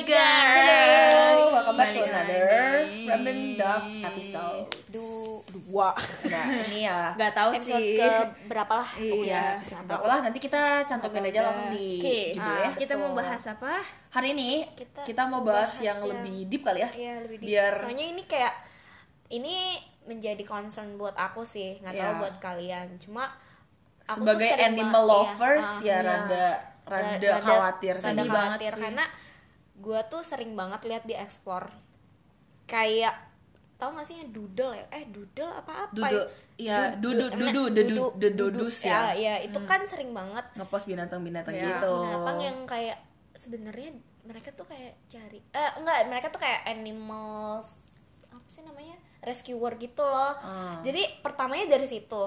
guys. Hello, welcome back to another. Random Dog episode Du- dua. Nah ini ya. Gak tahu sih. ke berapa lah Iya. Episode Nggak berapa lah nanti kita cantumin aja langsung di Oke, judulnya. ah, kita mau bahas apa? Hari ini kita, Kita mau bahas, bahas yang, yang- lebih deep kali ya. Iya lebih di Biar soalnya ini kayak ini menjadi concern buat aku sih nggak tahu Iya. buat kalian cuma aku sebagai animal iya, lovers ah, ya iya. rada rada, rada- khawatir rada sih. Sedih banget khawatir sih. karena gue tuh sering banget lihat di ekspor kayak tau gak sih yang doodle ya? Eh doodle apa apa Dudu, ya, dudu, dudu, dudu, dududus ya. ya itu kan sering banget. Ngepost binatang-binatang Iya. gitu. binatang yang kayak sebenarnya mereka tuh kayak cari eh enggak mereka tuh kayak animals apa sih namanya? Rescuer gitu loh. Hmm. jadi pertamanya dari situ.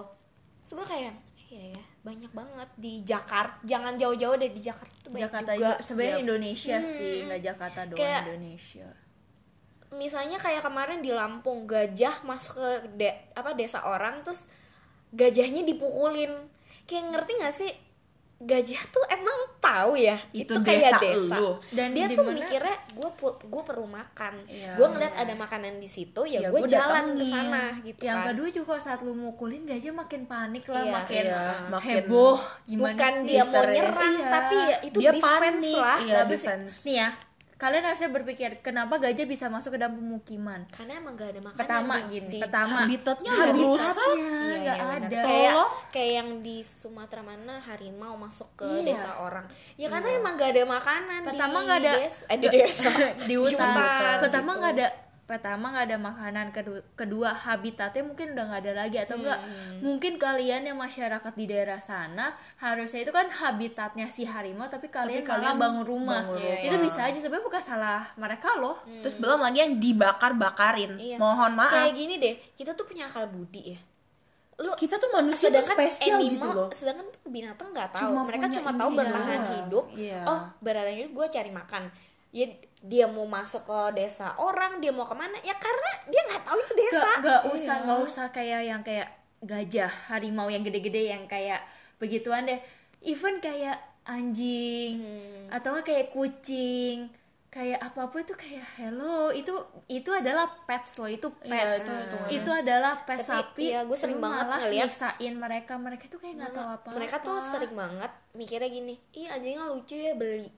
Terus gue kayak iya ya banyak banget di Jakarta jangan jauh-jauh deh di Jakarta tuh banyak Jakarta juga juga. Sebenarnya Iya. Indonesia sih, nggak Jakarta doang Kayak- Indonesia. misalnya kayak kemarin di Lampung gajah masuk ke de- apa desa orang terus gajahnya dipukulin kayak ngerti gak sih gajah tuh emang tahu ya Itu kayak desa desa. Dan dia di tuh mikirnya gue gue perlu makan Iya. gue ngeliat ada makanan di situ ya, Ya, gue gua jalan ke sana gitu Yang kan kedua juga saat lu mukulin gajah makin panik lah, Iya. makin Iya, makin heboh. Gimana bukan sih? dia mau nyerang Iya. tapi ya itu Dia defense panik, lah iya. Sih? defense. Nih ya, kalian harusnya berpikir kenapa gajah bisa masuk ke dalam pemukiman? karena emang gak ada makanan Pertama di, gini, di- pertama Habitatnya habitatnya udah rusak. Iya, nggak iya, benar. ada. Kayak kayak yang di Sumatera mana harimau masuk ke Iya. desa orang. Ya karena emang gak ada makanan pertama di nggak ada desa, eh, di desa. di hutan, hutan, pertama gitu. nggak ada pertama nggak ada makanan kedua, kedua habitatnya mungkin udah nggak ada lagi atau enggak Hmm. mungkin kalian yang masyarakat di daerah sana harusnya itu kan habitatnya si harimau tapi kalian malah kalian bangun rumah bangun rumah. itu bisa aja sebenarnya bukan salah mereka loh Terus belum lagi yang dibakar-bakarin. Iya. Mohon maaf. Kayak gini deh, kita tuh punya akal budi ya. Lu kita tuh manusia tuh sedangkan spesial animal, gitu loh. sedangkan tuh binatang nggak tahu. Cuma Mereka cuma tahu bertahan hidup. Iya. Oh, bertahan hidup gue cari makan. Ya dia mau masuk ke desa orang, dia mau ke mana? Ya karena dia nggak tahu itu desa. nggak nggak usah Iya. nggak usah kayak yang kayak gajah harimau yang gede-gede yang kayak begituan deh even kayak anjing Hmm. atau nggak kayak kucing kayak apa apa itu kayak hello itu itu adalah pets loh itu Iya, pets itu hitungannya. itu adalah pets Tapi, sapi iya, gue sering banget malah ngeliat- nyisain mereka mereka tuh kayak nggak tahu apa mereka tuh sering banget mikirnya gini ih anjingnya lucu ya beli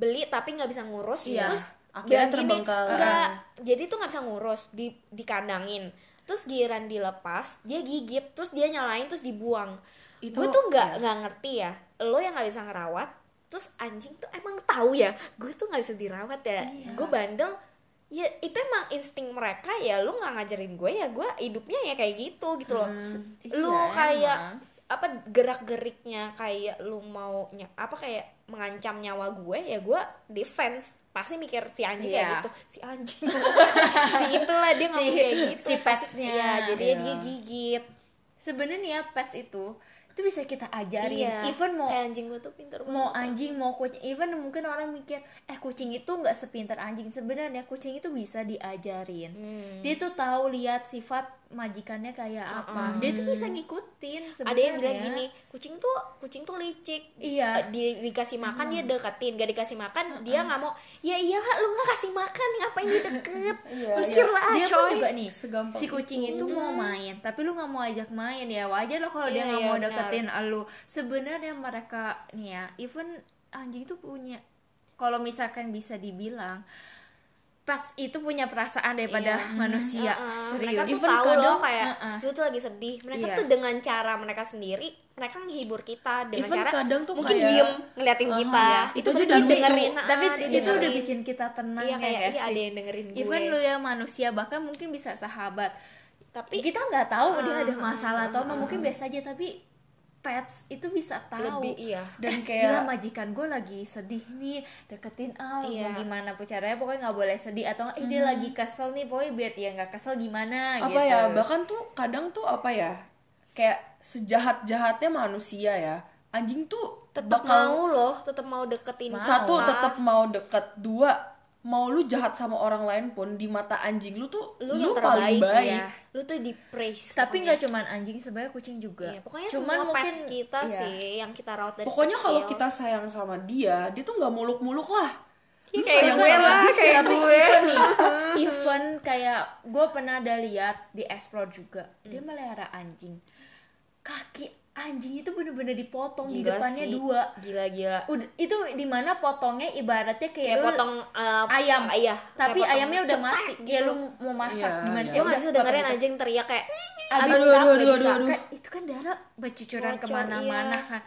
beli tapi nggak bisa ngurus Iya. terus Akhirnya terbengkalai. nggak jadi tuh nggak bisa ngurus di dikandangin terus giliran dilepas dia gigit terus dia nyalain terus dibuang Itu- gue tuh iya. nggak nggak ngerti ya lo yang nggak bisa ngerawat terus anjing tuh emang tahu ya gue tuh nggak bisa dirawat ya Iya. gue bandel ya itu emang insting mereka ya lu nggak ngajarin gue ya gue hidupnya ya kayak gitu gitu loh lu Iya, kayak emang. Apa gerak geriknya kayak lu mau apa kayak mengancam nyawa gue ya gue defense pasti mikir si anjing Iya. kayak gitu si anjing si itulah dia ngomong Si- kayak gitu si petsnya. iya jadi Iya. dia gigit sebenarnya pets itu itu bisa kita ajarin. Iya even mau kayak anjing gue tuh pinter mau banget. anjing mau kucing. Even mungkin orang mikir eh kucing itu nggak sepintar anjing. Sebenarnya kucing itu bisa diajarin. Hmm. dia tuh tahu lihat sifat majikannya kayak apa. Dia tuh bisa ngikutin ada yang bilang sebenarnya. gini kucing tuh kucing tuh licik. Iya. Eh, di, dikasih makan dia deketin. Gak dikasih makan dia nggak mau ya iyalah lu nggak kasih makan ngapain dia deket? Iya, mikir lah dia pun coy. juga nih Segampang si kucing itu. mau main tapi lu nggak mau ajak main ya wajar lo kalau dia Iya, nggak iya, mau benar. Deketin lu sebenarnya mereka nih ya even anjing itu punya kalau misalkan bisa dibilang pets itu punya perasaan daripada Iya. manusia Heeh, serius. mereka tuh Even tahu kadang- loh kayak Heeh. lu tuh lagi sedih. Mereka Iya. tuh dengan cara mereka sendiri mereka menghibur kita dengan Even cara kadang tuh mungkin kayak- diem ngeliatin kita. Iya. Itu juga lucu. dengerin ah, tapi dia itu udah bikin kita tenang iya ya kayak iya ada yang dengerin gue. Even lu ya manusia bahkan mungkin bisa sahabat. Tapi kita nggak tahu dia Ah, ada ah, masalah atau ah, apa mungkin biasa aja tapi pets itu bisa tahu. Lebih iya. Dan Gila kayak majikan gue lagi sedih nih deketin Al Iya. mau gimana pun caranya pokoknya nggak boleh sedih atau nggak, "Ih, dia lagi kesel nih pokoknya biar dia nggak kesel gimana apa gitu. ya bahkan tuh kadang tuh apa ya kayak sejahat jahatnya manusia ya anjing tuh tetap mau loh tetap mau deketin satu kita. tetap mau deket. Dua mau lu jahat sama orang lain pun di mata anjing lu tuh lu, lu, yang paling terbaik baik. ya lu tuh di praise tapi nggak cuman anjing sebenarnya kucing juga. Iya, pokoknya cuman semua mungkin pets kita iya. sih yang kita rawat dari pokoknya kalau kita sayang sama dia dia tuh nggak muluk-muluk lah. Ya, kayak sayang gue lah dia. kayak gue. Even nih even kayak gue pernah ada lihat di explore juga. Hmm. dia melihara anjing. Kaki anjing itu bener-bener dipotong di Gila depannya sih. dua gila gila udah itu di mana potongnya ibaratnya kayak, kayak lu- potong eh, ayam iya tapi kayak potong ayamnya udah cetek mati gitu. ya lu mau masak Iya, gimana iya. sih nggak bisa dengerin anjing teriak kayak abis Aduh, itu aduh, aduh, aduh, aduh. Kan itu kan darah bercucuran ke mana-mana iya. kan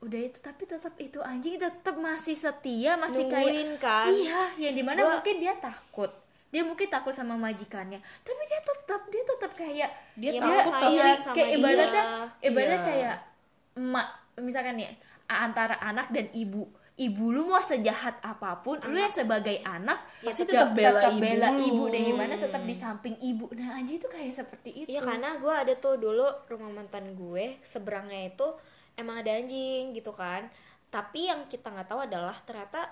udah itu tapi tetap itu anjing tetap masih setia masih Nungguin, kayak kan? iya yang di mana Gua- mungkin dia takut dia mungkin takut sama majikannya tapi dia tetap dia tetap kayak Dia Ya, takut iya, sama kayak dia. ibaratnya ibaratnya Iya. kayak emak misalkan nih antara anak dan ibu ibu lu mau sejahat apa pun lu yang sebagai anak Pasti tetap, tetap bela tetap ibu bela lu. ibu dan di mana tetap di samping ibu nah anjing itu kayak seperti itu Iya karena gue ada tuh dulu rumah mantan gue seberangnya itu emang ada anjing gitu kan. Tapi yang kita nggak tahu adalah ternyata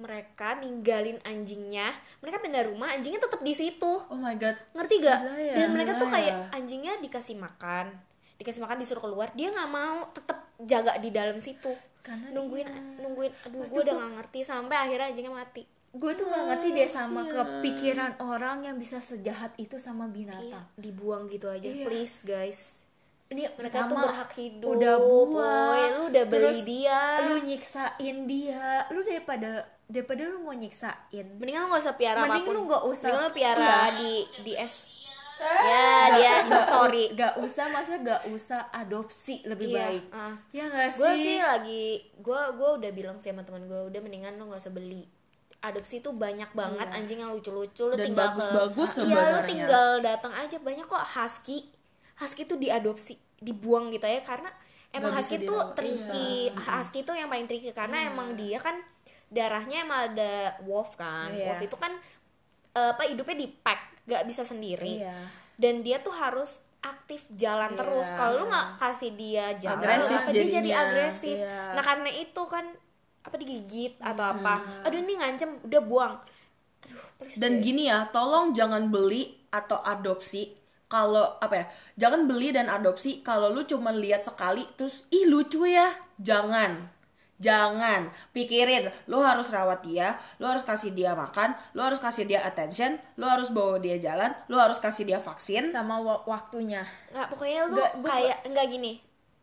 mereka ninggalin anjingnya. Mereka pindah rumah, anjingnya tetap di situ. oh my god Ngerti gak? Ya. Dan mereka tuh kayak ya. anjingnya dikasih makan, dikasih makan disuruh keluar, dia nggak mau tetap jaga di dalam situ. Karena nungguin iya. nungguin aduh gue udah nggak ngerti sampai akhirnya anjingnya mati. gue tuh nggak ngerti deh sama kepikiran orang yang bisa sejahat itu sama Iya, binatang dibuang gitu aja. Iya. Please guys. ini mereka tuh berhak hidup udah buah boy. lu udah beli terus dia lu nyiksain dia lu daripada daripada lu mau nyiksain. Mendingan lu gak usah piara Mending apa pun. lu nggak usah. mendingan lu piara di di es ya dia Nggak story. us- gak usah maksudnya gak usah adopsi lebih Iya, baik. ah. ya gak sih? gue sih lagi gue gue udah bilang sih sama teman gue udah mendingan lu nggak usah beli. Adopsi tuh banyak banget Iya. anjing yang lucu-lucu. Lu Dan tinggal bagus-bagus ke iya lu tinggal datang aja. Banyak kok husky. Husky tuh diadopsi dibuang gitu ya karena emang bisa husky tuh tricky. Husky tuh yang paling tricky karena Iya. emang dia kan darahnya emang ada wolf kan Iya. wolf itu kan eh, apa hidupnya di pack gak bisa sendiri iya dan dia tuh harus aktif jalan Iya. terus kalau lu nggak kasih dia jalan Agresif dia jadi jadinya. agresif Iya. nah karena itu kan apa digigit atau apa aduh ini ngancem udah buang aduh please Dan deh. gini ya, tolong jangan beli atau adopsi kalau apa ya? Jangan beli dan adopsi kalau lu cuma lihat sekali terus ih lucu ya. Jangan. Jangan pikirin, lu harus rawat dia, lu harus kasih dia makan, lu harus kasih dia attention, lu harus bawa dia jalan, lu harus kasih dia vaksin. sama wa- waktunya nggak pokoknya gua- kayak nggak gini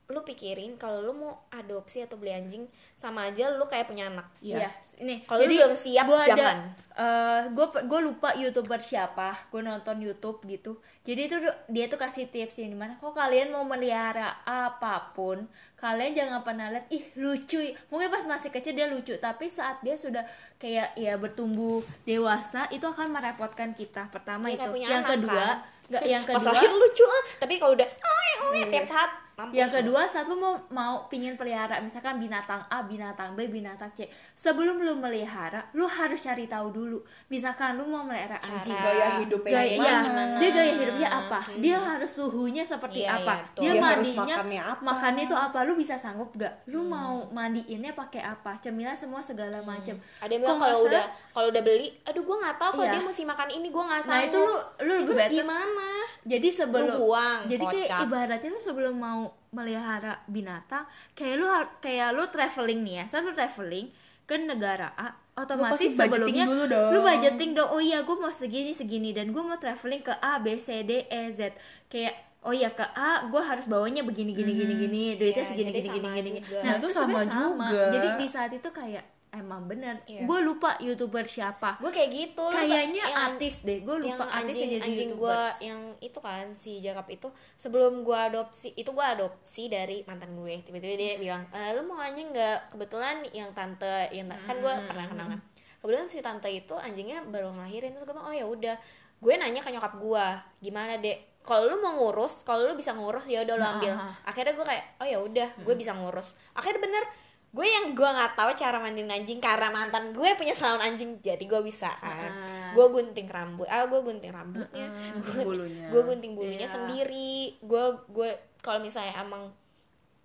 lu pikirin kalau lu mau adopsi atau beli anjing sama aja lu kayak punya anak Iya. Iya, ini. Kalau lu belum siap, gua ada, jangan. eh, gue gue lupa youtuber siapa. Gue nonton YouTube gitu. Jadi itu dia tuh kasih tips yang di mana kok kalian mau melihara apa pun, kalian jangan pernah lihat ih lucu. ya." Mungkin pas masih kecil dia lucu, tapi saat dia sudah kayak ya bertumbuh dewasa itu akan merepotkan kita. Pertama Dia itu. Yang anak, kedua, kan? nggak yang kedua lahir lucu ah tapi kalau udah oh, Iya. tiap saat mampus yang kedua saat lu mau mau pingin pelihara misalkan binatang A binatang B binatang C sebelum lu melihara lu harus cari tahu dulu. Misalkan lu mau melihara anjing. Gaya hidupnya gaya gimana? ya, dia gaya hidupnya apa? Dia harus suhunya seperti Iya, apa? iya, dia Dia harus mandinya makannya apa? makannya itu apa? Lu bisa sanggup gak lu mau mandiinnya pakai apa? Cemilan semua segala macam ada yang bilang Kok kalau udah kalau udah beli aduh gue nggak tahu kalau Iya. dia mesti makan ini gue nggak nah sanggup. itu lu lu itu terus gimana? Jadi sebelum Lu buang, jadi kayak ibaratnya lu sebelum mau melihara binatang kayak lu kayak lu traveling nih ya saat lu traveling ke negara A otomatis budgeting sebelumnya dulu dong. lu budgeting dong oh iya gue mau segini segini dan gue mau traveling ke A B C D E Z kayak oh iya ke A gue harus bawanya begini gini gini gini duitnya Ya, segini gini gini sama gini. Nah, itu sama sebenarnya juga. jadi di saat itu kayak emang bener. Iya. gue lupa youtuber siapa. Gue kayak gitu kayaknya yang- artis deh. Gue yang lupa artis anjing yang jadi anjing gue yang itu kan si Jakab itu sebelum gue adopsi itu gue adopsi dari mantan gue. Tiba-tiba dia bilang e, lu mau anjing nggak? Kebetulan yang tante yang ta- kan gue pernah kenal kan kebetulan si tante itu anjingnya baru ngelahirin terus gue bilang oh ya udah. Gue nanya ke nyokap gue gimana dek? Kalau lu mau ngurus kalau lu bisa ngurus ya udah lu Nah, ambil. akhirnya gue kayak oh ya udah gue bisa ngurus. Akhirnya bener gue yang gue nggak tahu cara mandiin anjing karena mantan gue punya salon anjing jadi gue bisa kan Ah. gue gunting rambut ah gue gunting rambutnya Mm-mm, gue bulunya. gue gunting bulunya Iya. sendiri gue gue kalau misalnya emang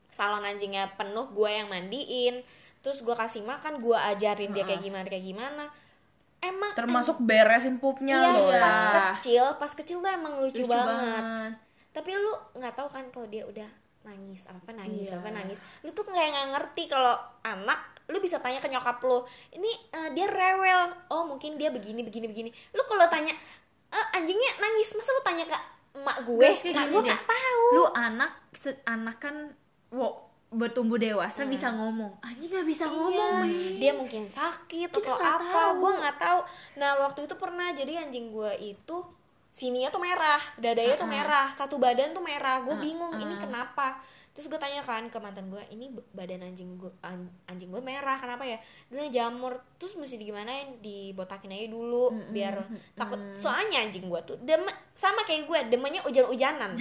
salon anjingnya penuh gue yang mandiin terus gue kasih makan gue ajarin dia kayak gimana kayak gimana emang Termasuk beresin pupnya iya, loh. pas ya. kecil pas kecil tuh emang lucu, lucu banget. banget tapi lu nggak tahu kan kalau dia udah nangis apa nangis Iya. apa nangis. Lu tuh kayak nggak ngerti kalau anak lu bisa tanya ke nyokap lu ini eh, dia rewel. Oh mungkin dia begini begini begini. Lu kalau tanya "Eh, anjingnya nangis masa lu tanya ke emak gue? Emak gue nggak tahu. Lu anak anak kan wo, bertumbuh dewasa bisa ngomong. Anjing nggak bisa ngomong. Iya, dia mungkin sakit Kita atau nggak apa gue nggak tahu. Nah waktu itu pernah jadi anjing gue itu sininya tuh merah dadanya tuh Uh-uh. merah satu badan tuh merah gue Uh-uh. bingung ini kenapa terus gue tanya kan ke mantan gue ini badan anjing gue an- anjing gue merah kenapa ya dia jamur terus mesti digimanain dibotakin aja dulu biar takut soalnya anjing gue tuh demen sama kayak gue demennya hujan-hujanan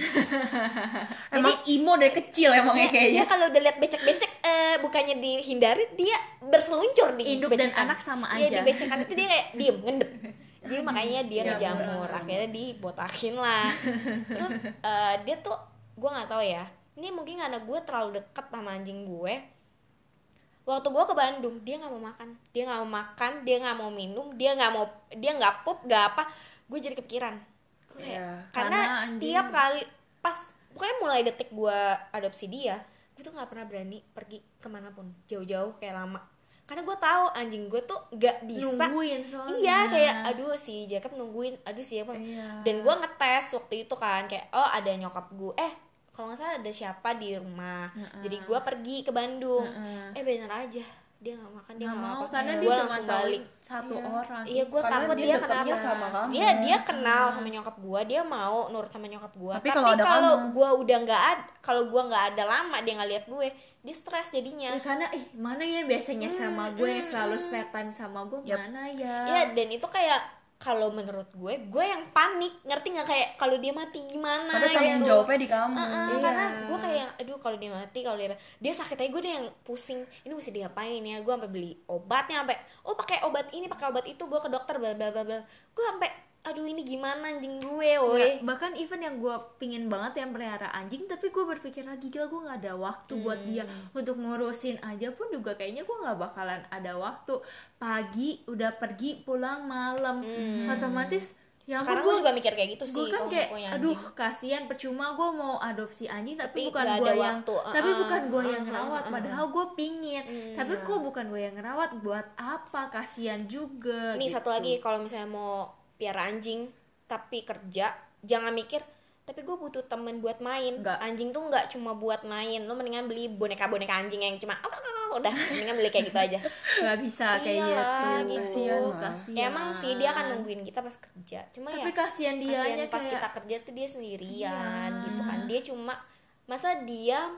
Emang imo dari kecil emangnya kayaknya. dia kalau udah lihat becek-becek eh bukannya dihindari dia berseluncur di Induk dan becekan. anak sama Iya, aja. di becekan itu dia kayak diem ngendep jadi makanya dia Jamur. ngejamur akhirnya dibotakin lah. Terus eh, dia tuh gue nggak tahu ya ini mungkin karena gue terlalu deket sama anjing gue. Waktu gue ke Bandung dia nggak mau makan. Dia nggak mau makan dia nggak mau minum dia nggak mau dia nggak pup nggak apa. Gue jadi kepikiran. Gua kayak- Iya, karena, karena anjing- setiap kali pas pokoknya mulai detik gue adopsi dia gue tuh nggak pernah berani pergi ke mana pun. Jauh-jauh kayak lama karena gue tahu anjing gue tuh nggak bisa. Nungguin soalnya. Iya kayak aduh si Jacob nungguin aduh si Jacob. Iya. dan gue ngetes waktu itu kan kayak oh ada nyokap gue eh kalau nggak salah ada siapa di rumah. Jadi gue pergi ke Bandung. Heeh. eh bener aja dia nggak makan dia nggak mau apa karena Gua dia cuma langsung balik. satu orang. Iya gue takut dia dia, kenapa. sama kamu. dia dia kenal sama nyokap gue dia mau nurut sama nyokap gue Tapi tapi, kalau gue udah nggak ada kalau gue nggak ada lama dia nggak lihat gue dia stres jadinya. Ya, karena ih mana ya biasanya sama gue yang selalu spare time sama gue mana ya? Iya dan itu kayak kalau menurut gue gue yang panik. Ngerti nggak? Kayak kalau dia mati gimana Padahal tanggung gitu. jawabnya di kamu. Heeh, Iya. karena gue kayak aduh kalau dia mati kalau dia dia sakit aja gue yang pusing. Ini mesti diapain ya? Gue sampai beli obatnya sampai oh pakai obat ini pakai obat itu gue ke dokter bla bla bla. Gue sampai aduh ini gimana anjing gue woi Ya, bahkan even yang gue pingin banget yang pelihara anjing tapi gue berpikir lagi gila gue nggak ada waktu buat dia Hmm. untuk ngurusin aja pun juga kayaknya gue nggak bakalan ada waktu pagi udah pergi pulang malam otomatis ya Hmm. sekarang gue juga mikir kayak gitu sih gue kan kayak aduh kasihan percuma gue mau adopsi anjing tapi, Tapi bukan gue yang waktu, tapi uh-uh, bukan gue yang uh-uh, ngerawat uh-uh. padahal gue pingin Hmm, tapi kok bukan gue yang ngerawat buat apa kasihan juga Nih gitu. satu lagi kalau misalnya mau piara anjing tapi kerja jangan mikir tapi gue butuh temen buat main Nggak. anjing tuh nggak cuma buat main lo mendingan beli boneka boneka anjing yang cuma oh, oh, oh, udah mendingan beli kayak gitu aja nggak bisa kayak Iya, gitu gitu. Kasihan kasihan ya emang sih dia akan nungguin kita pas kerja cuma tapi ya kasihan dia kasihan pas kita kerja tuh dia sendirian Iya. gitu kan dia cuma masa dia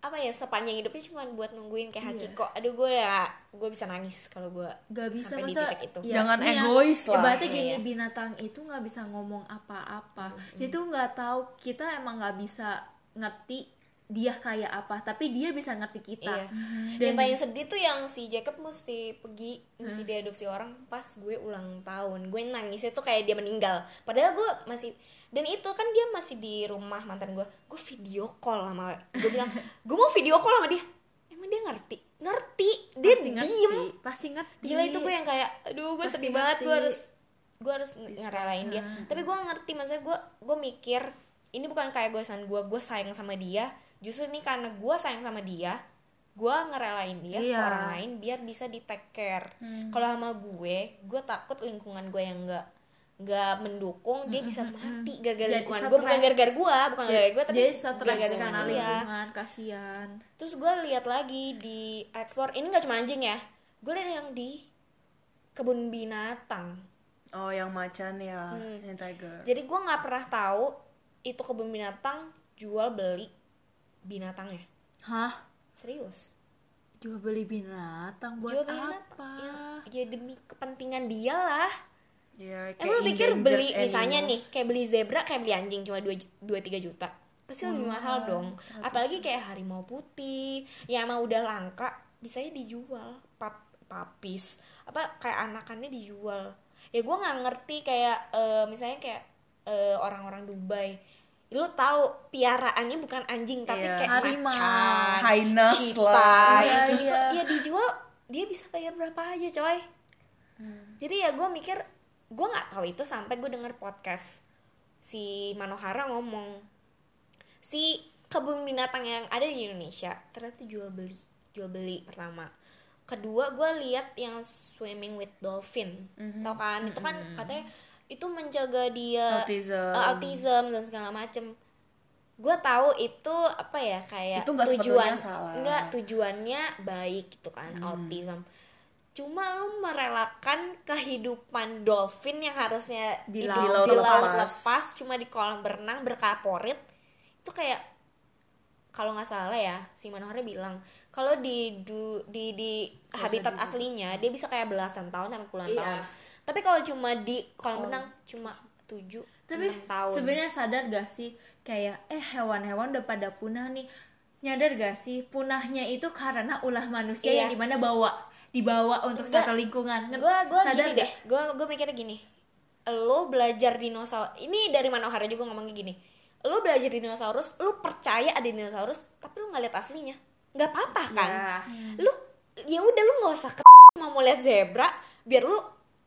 apa ya sepanjang hidupnya cuma buat nungguin kayak Iya. Hachiko aduh gue ya gue bisa nangis kalau gue nggak bisa sampai di masa titik itu. Jangan nih ya, egois lah. ibaratnya gini Iya. binatang itu nggak bisa ngomong apa-apa dia tuh nggak tahu kita emang nggak bisa ngerti dia kayak apa tapi dia bisa ngerti kita Iya. Dan- yang paling sedih tuh yang si Jacob mesti pergi mesti diadopsi orang pas gue ulang tahun gue nangisnya tuh kayak dia meninggal padahal gue masih dan itu kan dia masih di rumah mantan gue gue video call sama gue bilang gue mau video call sama dia. Emang dia ngerti? Ngerti. Dia pasti ngerti. diem. Pasti ngerti. Gila itu gue yang kayak aduh gue sedih banget. Gue harus gue harus ngerelain dia. Tapi gue ngerti maksudnya gue gue mikir ini bukan kayak gue gue gue sayang sama dia. Justru ini karena gue sayang sama dia gue ngerelain dia ke Iya. orang lain biar bisa di take care. Kalau sama gue gue takut lingkungan gue yang enggak nggak mendukung dia bisa mati gara-gara lingkungan gue bukan gara-gara gue bukan gara-gara gue tapi gara-gara karena lingkungan kasihan. Terus gue lihat lagi di explore ini nggak cuma anjing ya gue lihat yang di kebun binatang. Oh, yang macan ya, Hmm. yang tiger. jadi gue nggak pernah tahu itu kebun binatang jual beli binatangnya hah? Serius? Jual beli binatang buat jual beli binatang? Apa ya, ya demi kepentingan dia lah Ya, kayak emang pikir beli misalnya animals. nih kayak beli zebra kayak beli anjing cuma dua dua tiga juta pasti lebih mahal dong apalagi kayak harimau putih yang emang udah langka bisa dijual pap papis apa kayak anakannya dijual ya gue nggak ngerti kayak eh, misalnya kayak eh, orang-orang Dubai lu tahu piaraannya bukan anjing tapi Iya. kayak Harimau. macan, cheetah, lah. Iya, gitu. iya. ya dijual dia bisa bayar berapa aja coy jadi ya gue mikir gue nggak tahu itu sampai gue denger podcast si Manohara ngomong si kebun binatang yang ada di Indonesia ternyata jual beli jual beli pertama. Kedua gue lihat yang swimming with dolphin. Tau kan? Itu kan katanya itu mencegah dia Autism. eh, autism. dan segala macem. Gue tahu itu apa ya kayak Itu nggak tujuan salah. nggak tujuannya baik gitu kan autism cuma lu merelakan kehidupan dolphin yang harusnya Di hidup laut di laut lepas. lepas cuma di kolam berenang berkaporit itu kayak kalau nggak salah ya si Manohara bilang kalau di du- di di habitat aslinya dia bisa kayak belasan tahun sampai puluhan Iya. tahun tapi kalau cuma di kolam renang cuma tujuh tapi tahun sebenarnya sadar gak sih kayak eh hewan-hewan udah pada punah nih nyadar gak sih punahnya itu karena ulah manusia Iya. yang di mana bawa dibawa untuk Enggak. satu lingkungan. Gue gue sadar gini deh. Gue gue mikirnya gini. Lo belajar dinosaurus ini dari Manohara juga ngomongnya gini. Lo belajar dinosaurus lo percaya ada dinosaurus tapi lo nggak lihat aslinya. Nggak apa-apa kan? Ya. lu ya udah lu nggak usah ke mau mau lihat zebra biar lu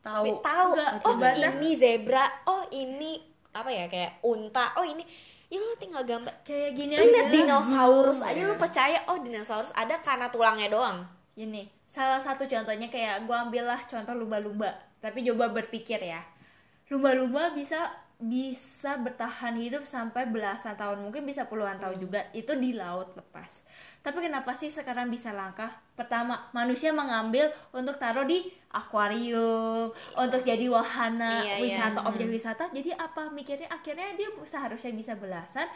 Tahu. tahu oh ini zebra oh ini apa ya kayak unta oh ini. Ya lu tinggal gambar. Kayak gini lu aja. lihat dinosaurus Hmm, aja ya. lu percaya oh dinosaurus ada karena tulangnya doang. Gini, salah satu contohnya kayak gua ambillah contoh lumba-lumba. Tapi coba berpikir ya. Lumba-lumba bisa bisa bertahan hidup sampai belasan tahun, mungkin bisa puluhan tahun Hmm. juga. Itu di laut lepas. Tapi kenapa sih sekarang bisa langka? Pertama, manusia mengambil untuk taruh di akuarium, untuk jadi wahana Iya, iya. wisata, objek wisata. Jadi apa mikirnya akhirnya dia seharusnya bisa belasan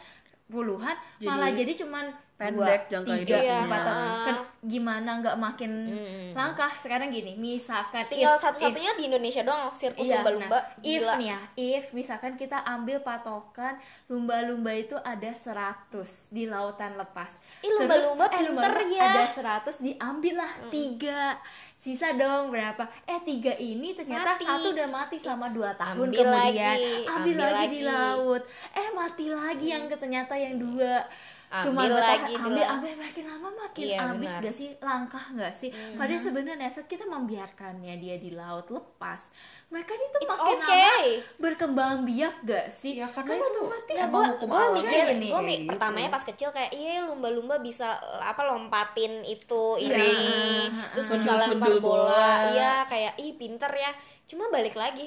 puluhan Jadi malah jadi cuman pendek dua, jangka tiga, hidupnya. empat tahun. Kan gimana nggak makin Mm. langkah sekarang gini misalkan tinggal if- satu-satunya di Indonesia doang sirkus Iya, lumba-lumba nah, if nih ya, if misalkan kita ambil patokan lumba-lumba itu ada 100 di lautan lepas. Ih, lumba-lumba Terus, pinter lumba-lumba ya. Ada 100 diambil lah tiga. Sisa dong berapa? Eh tiga ini ternyata Mati. satu udah mati selama 2 tahun Ambil kemudian. lagi, ambil, ambil lagi, di lagi. laut. Eh mati lagi yang ternyata yang dua. Cuma Ambil bertahan, lagi ambil, laut. ambil makin lama makin Iya, habis benar. gak sih langkah nggak sih padahal sebenarnya saat kita membiarkannya dia di laut lepas mereka itu It's makin lama okay. berkembang biak gak sih Ya, karena Kan itu otomatis emang gue alam mikir nih, gue kayak gitu. pertamanya pas kecil kayak iya lumba-lumba bisa apa lompatin itu Iya. ring Ah, terus ah. bisa lempar bola. iya kayak ih pinter ya cuma balik lagi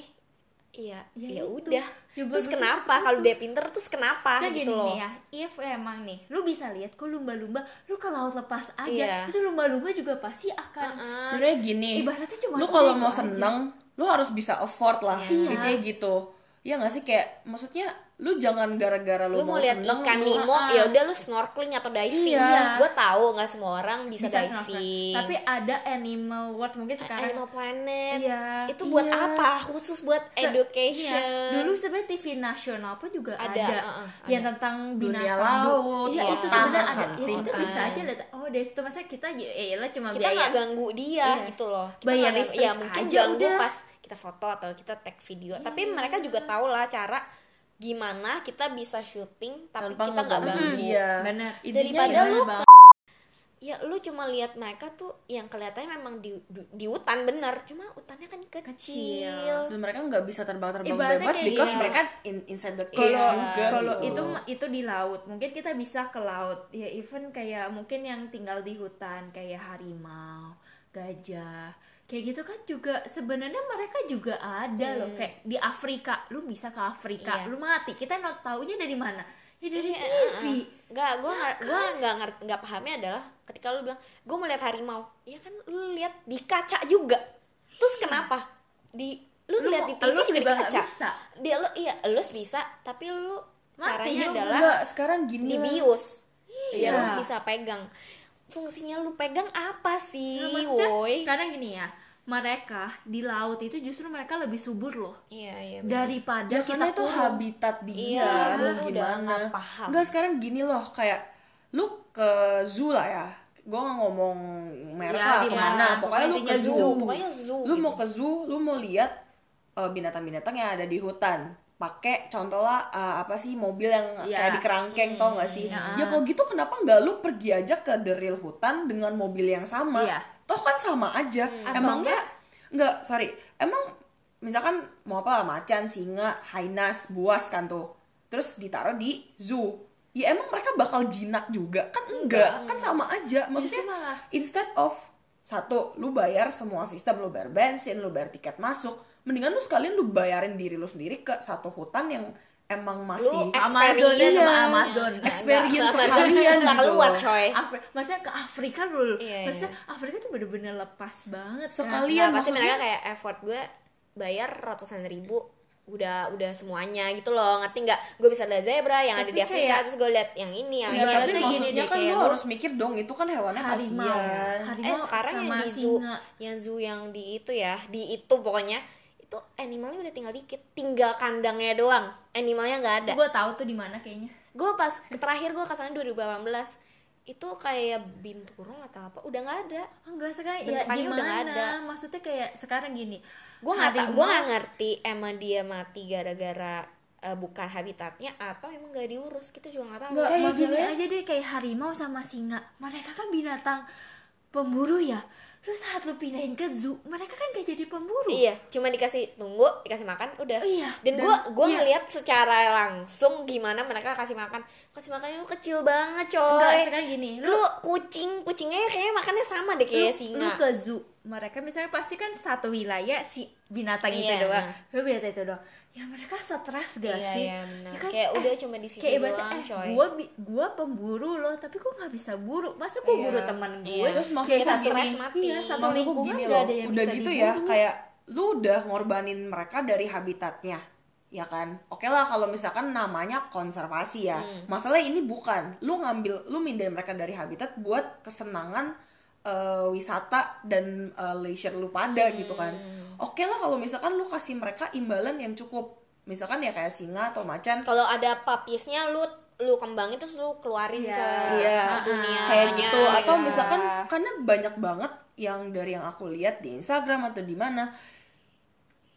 iya Ya ya, udah Ya, terus kenapa kalau dia pinter terus kenapa Saya gitu gini loh nih ya, if emang nih, lu bisa lihat kok lumba-lumba, lu ke laut lepas aja, Iya. itu lumba-lumba juga pasti akan Heeh. sebenarnya gini Ibaratnya cuma lu udah kalau mau aja. seneng lu harus bisa afford lah Iya. intinya gitu ya nggak sih kayak maksudnya lu jangan gara-gara lu, lu mau lihat ikan Nemo Ah. ya udah lu snorkeling atau diving Iya. gue tahu nggak semua orang bisa, bisa diving Tapi ada animal world mungkin sekarang Animal Planet Iya, itu buat iya. apa khusus buat Se- education iya. Dulu sebenarnya TV nasional pun juga ada, Ada, uh-uh, yang ada. tentang Dunia binatang laut, Iya, itu sebenarnya ada. Ya, kan. bisa aja lihat. Oh, dari situ masa kita ya elah cuma kita nggak ganggu dia Iya. gitu loh kita Bayar ya mungkin aja ganggu udah. pas kita foto atau kita tag video tapi mereka juga tahu lah cara gimana kita bisa syuting tapi tanpa kita nggak ganggu. Intinya Daripada lu Bang. ya lu cuma lihat mereka tuh yang kelihatannya memang di di, di hutan bener cuma hutannya kan kecil, Kecil. dan mereka nggak bisa terbang-terbang Ibaratnya bebas because gini. mereka in, inside the cage kalau juga kalau gitu. itu itu di laut mungkin kita bisa ke laut ya even kayak mungkin yang tinggal di hutan kayak harimau gajah kayak gitu kan juga sebenarnya mereka juga ada loh kayak di Afrika lu bisa ke Afrika Iya. lu mati kita not taunya dari mana ya dari Iya, TV Nggak, gue nggak gue nggak ngerti nggak pahamnya adalah ketika lu bilang gue mau lihat harimau, ya kan lu lihat di kaca juga. Terus kenapa di lu, Lu lihat di TV juga di kaca? bisa. Dia lu iya elus bisa, tapi lu Mati caranya juga. adalah Enggak, sekarang gini di lah. bius. Iya. Ya lu bisa pegang. Fungsinya lu pegang apa sih, Nah, maksudnya woi? kadang gini ya mereka di laut itu justru mereka lebih subur loh Iya, iya. benar. daripada ya kita karena itu kurung. habitat dia Iya, mau lu tuh udah gimana paham. Enggak sekarang gini loh kayak lu ke zoo lah ya gue nggak ngomong merek Ya, lah ke mana mana, pokoknya pokoknya lu ke zoo, zoo, pokoknya zoo lu gitu. mau ke zoo lu mau lihat eh, binatang-binatang yang ada di hutan pakai contoh lah eh, apa sih mobil yang Iya. kayak di kerangkeng tau gak sih? Iya. ya kalau gitu kenapa nggak lu pergi aja ke the real hutan dengan mobil yang sama? Iya. toh kan sama aja. Atau emangnya nggak? Sorry. Emang misalkan mau apa lah macan singa hainas buas kan tuh. Terus ditaruh di zoo. Ya emang mereka bakal jinak juga? Kan enggak. kan sama aja. Maksudnya instead of satu lu bayar semua sistem lu bayar bensin lu bayar tiket masuk mendingan lu sekalian lu bayarin diri lu sendiri ke satu hutan yang emang masih Amazon Experience. sama. Amazon experience sekalian nggak gitu. keluar coy. Afri maksudnya ke Afrika dulu Iya, iya. maksudnya Afrika tuh bener-bener lepas banget kan? Sekali- Nggak, Iya, pasti maksudnya- mereka kayak effort gue bayar ratusan ribu. Udah udah semuanya gitu loh. Ngerti nggak? Gue bisa lihat zebra yang ada Tapi di Afrika kayak- terus gue lihat yang ini yang Ya, ini. tapi gini maksudnya kan lu lu- harus mikir dong itu kan hewannya harimau eh sekarang yang di zoo singa yang zoo yang di itu ya di itu pokoknya itu animalnya udah tinggal dikit tinggal kandangnya doang. Animalnya nggak ada. Gue tahu tuh di mana kayaknya. Gue pas terakhir gue ke sana 2018 itu kayak binturong atau apa udah nggak ada. Enggak sekarang ya Bentukannya udah gimana? ada. maksudnya kayak sekarang gini gue nggak gue nggak ngerti emang dia mati gara-gara eh, bukan habitatnya atau emang gak diurus. Kita juga nggak tahu. Nggak, kayak gini aja deh kayak harimau sama singa. Mereka kan binatang pemburu ya lu saat lu pindahin ke zoo mereka kan gak jadi pemburu Iya, cuma dikasih tunggu, dikasih makan, udah. Iya, Dan dan- gua gua iya. ngeliat secara langsung gimana mereka kasih makan. Kasih makannya itu kecil banget, coy. enggak sekarang gini lu kucing, kucingnya kayaknya makannya sama deh kayak lu, singa. lu ke zoo mereka misalnya pasti kan satu wilayah si binatang itu Iya. doang lu binatang itu doang ya mereka stres gak Iya, sih iya, benar. Ya kan, Kayak eh, udah cuma di situ kayak ibaratnya, doang, eh, coy. gua bi- gua pemburu loh tapi gua nggak bisa buru masa gua Iya. buru teman gue Iya. Terus maksud Kayak kita stres mati. iya, satu lingkungan gini loh ada yang udah bisa gitu ya diburu. kayak lu udah ngorbanin mereka dari habitatnya ya kan oke lah kalau misalkan namanya konservasi ya Hmm. masalah ini bukan lu ngambil lu mindahin mereka dari habitat buat kesenangan eh, wisata dan eh, leisure lu pada gitu kan Hmm. oke lah kalau misalkan lu kasih mereka imbalan yang cukup misalkan ya kayak singa atau macan Kalau ada papisnya lu lu kembangin terus lu keluarin Iya. ke Iya, dunia kayak gitu atau iya. misalkan karena banyak banget yang dari yang aku lihat di Instagram atau di mana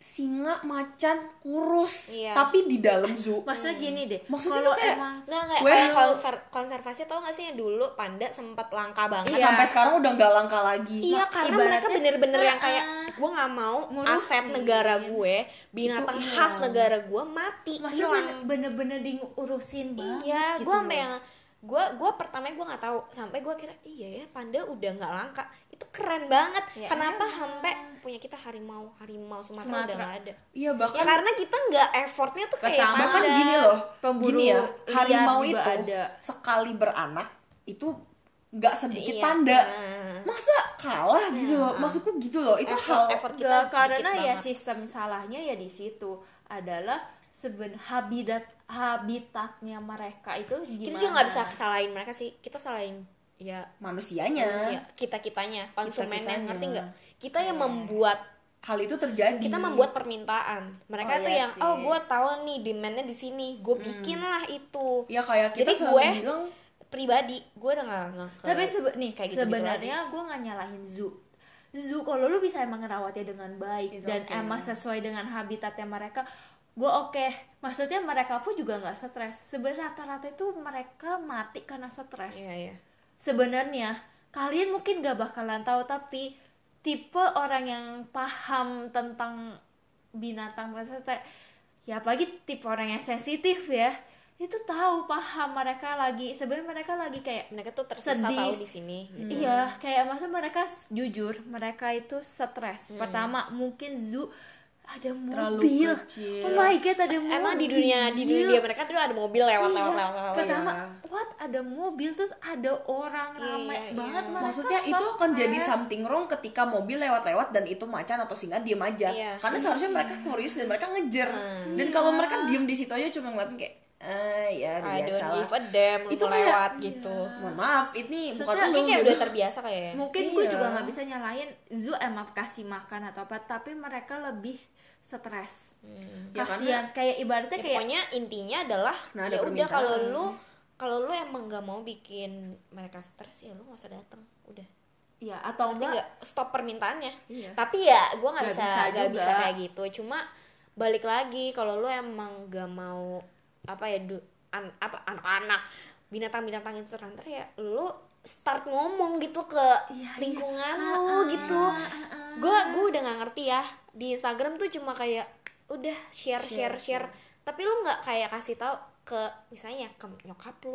singa macan kurus Iya. tapi di dalam zoo. Maksudnya gini deh Maksudnya kalau kayak- emang Nggak, nggak, Well- kayak konser- konservasi tau gak sih yang dulu panda sempat langka banget? Iya. sampai sekarang udah nggak langka lagi. Iya Mak- karena ibaratnya- mereka bener-bener yang kayak Ah, gue nggak mau ngurusin. aset negara gue binatang Itu khas negara gue mati maksudnya bener-bener diurusin banget iya gitu gue sampai yang gue gue pertama gue nggak tahu sampai gue kira iya ya panda udah nggak langka itu keren banget Ya kenapa emang. sampai punya kita harimau harimau Sumatera, udah Sumatera. nggak ada iya ya bahkan karena kita nggak effortnya tuh kayak Pertama bahkan gini loh Pemburu gini ya harimau itu ada. sekali beranak itu nggak sedikit Iya. panda Nah. masa kalah gitu loh maksudku gitu loh itu effort, hal effort kita dikit karena ya banget. sistem salahnya ya di situ adalah seben habitat habitatnya mereka itu gimana kita juga nggak bisa salahin mereka sih kita salahin ya. Manusianya. Manusia. Kita kitanya konsumennya. Kita-kitanya. ngerti nggak? Kita yang membuat hal itu terjadi. Kita membuat permintaan. Mereka Oh, tuh iya yang sih. oh gue tahu nih demandnya di sini. Gue bikin lah itu. Ya kayak kita Jadi gue- bilang pribadi gue udah nggak nggak ke- tapi sebe- nih kayak gitu-gitu sebenarnya gue nggak nyalahin zoo. Zoo kalau lu bisa emang ngerawatnya dengan baik It's dan okay. emang sesuai dengan habitatnya mereka gue oke. Maksudnya mereka pun juga nggak stres. Sebenarnya rata-rata itu mereka mati karena stres. Iya iya sebenarnya kalian mungkin gak bakalan tahu tapi tipe orang yang paham tentang binatang maksudnya ya apalagi tipe orang yang sensitif ya itu tahu paham mereka lagi sebenarnya mereka lagi kayak mereka tuh tersisa Sedih. tahu di sini Iya, kayak masa mereka jujur, mereka itu stres. Pertama, mungkin zoo ada Terlalu mobil. kecil. Oh my god, ada mobil. emang di dunia di dunia mereka tuh ada mobil lewat Iya. lewat lewat, lewat. Pertama, Iya. what ada mobil terus ada orang ramai Iya, banget iya. maksudnya itu akan jadi something wrong ketika mobil lewat-lewat dan itu macan atau singa diem aja Iya. karena seharusnya mereka curious dan mereka ngejar Hmm. dan kalau mereka diem di situ aja cuma ngeliatin kayak eh ya I don't biasa lah give a damn Itu kayak- lewat gitu mohon maaf ini bukan lu Mungkin kayak gitu. udah terbiasa kayaknya Mungkin gue Iya. juga nggak bisa nyalain zoo emang kasih makan atau apa, tapi mereka lebih stres. Ya, Kasihan, kayak ibaratnya Ya, kayak pokoknya intinya adalah Nah, ada ya udah kalau lu kalau lu emang nggak mau bikin mereka stres ya lu nggak usah datang udah ya atau Ngerti enggak nggak stop permintaannya Iya. tapi ya gue nggak bisa bisa nggak juga. bisa kayak gitu cuma balik lagi kalau lu emang gak mau apa ya du, an- apa anak-anak binatang-binatang itu terlantar ya lu start ngomong gitu ke iya. lingkungan Ah, lu ah, gitu ah, ah. gue gue udah nggak ngerti ya di Instagram tuh cuma kayak udah share share share, tapi lu nggak kayak kasih tahu ke misalnya ke nyokap lu.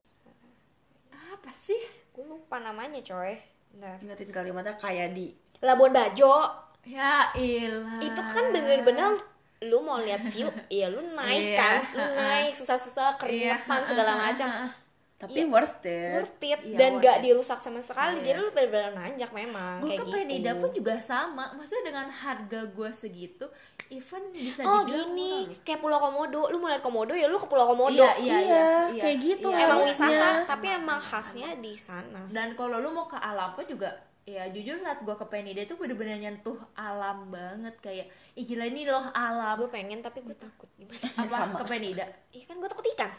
Apa sih? gue lupa namanya coy. Bentar. ingetin kalimatnya kayak di. Labuan Bajo. Ya ilah. Itu kan bener-bener lu mau lihat view ya lu naik Iya, kan? Lu naik susah-susah keringetan segala macam Tapi Iya. worth it. worth it. Iya, dan worth gak it. dirusak sama sekali. Iya. jadi lu bener-bener nanjak memang gue kayak ke gitu. Penida pun juga sama. Maksudnya dengan harga gue segitu even bisa oh dibilang gini. murah kayak Pulau Komodo. Lu mau lihat Komodo ya lu ke Pulau Komodo. Iya, iya, iya, iya, kayak gitu iya. emang wisata tapi emang khasnya di sana. Dan kalau lu mau ke alam pun juga ya jujur saat gue ke Penida itu bener-bener nyentuh alam banget. Kayak ih gila ini loh alam. Gue pengen tapi gue takut. Gimana? Apa? Sama. ke Penida? Iya kan gue takut ikan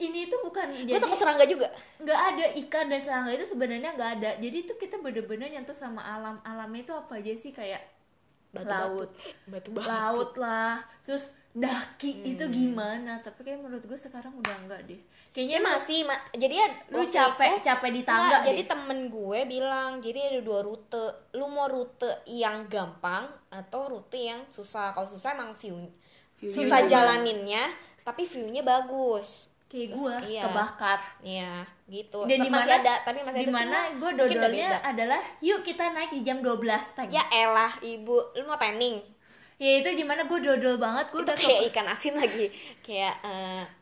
ini tuh bukan jadi takut serangga juga? nggak ada ikan dan serangga itu sebenarnya nggak ada. Jadi itu kita bener-bener nyentuh sama alam alamnya itu apa aja sih? Kayak laut. Batu batu. Laut lah terus daki itu gimana? Tapi kayak menurut gue sekarang udah enggak deh. Kayaknya kayaknya masih ma- jadi ya lu capek itu- capek di Enggak, tangga jadi deh. temen gue bilang jadi ada dua rute. Lu mau rute yang gampang atau rute yang susah? Kalau susah emang view View-nya susah jalaninnya tapi viewnya bagus kayak gue iya. kebakar Iya gitu. Dan Tapi di masih ada tapi masih ada di mana cuma gue dodolnya adalah yuk kita naik di jam 12 tank ya elah ibu. Lu mau tanning? Ya itu di mana gue dodol banget. Gue udah kayak ikan asin lagi. Kayak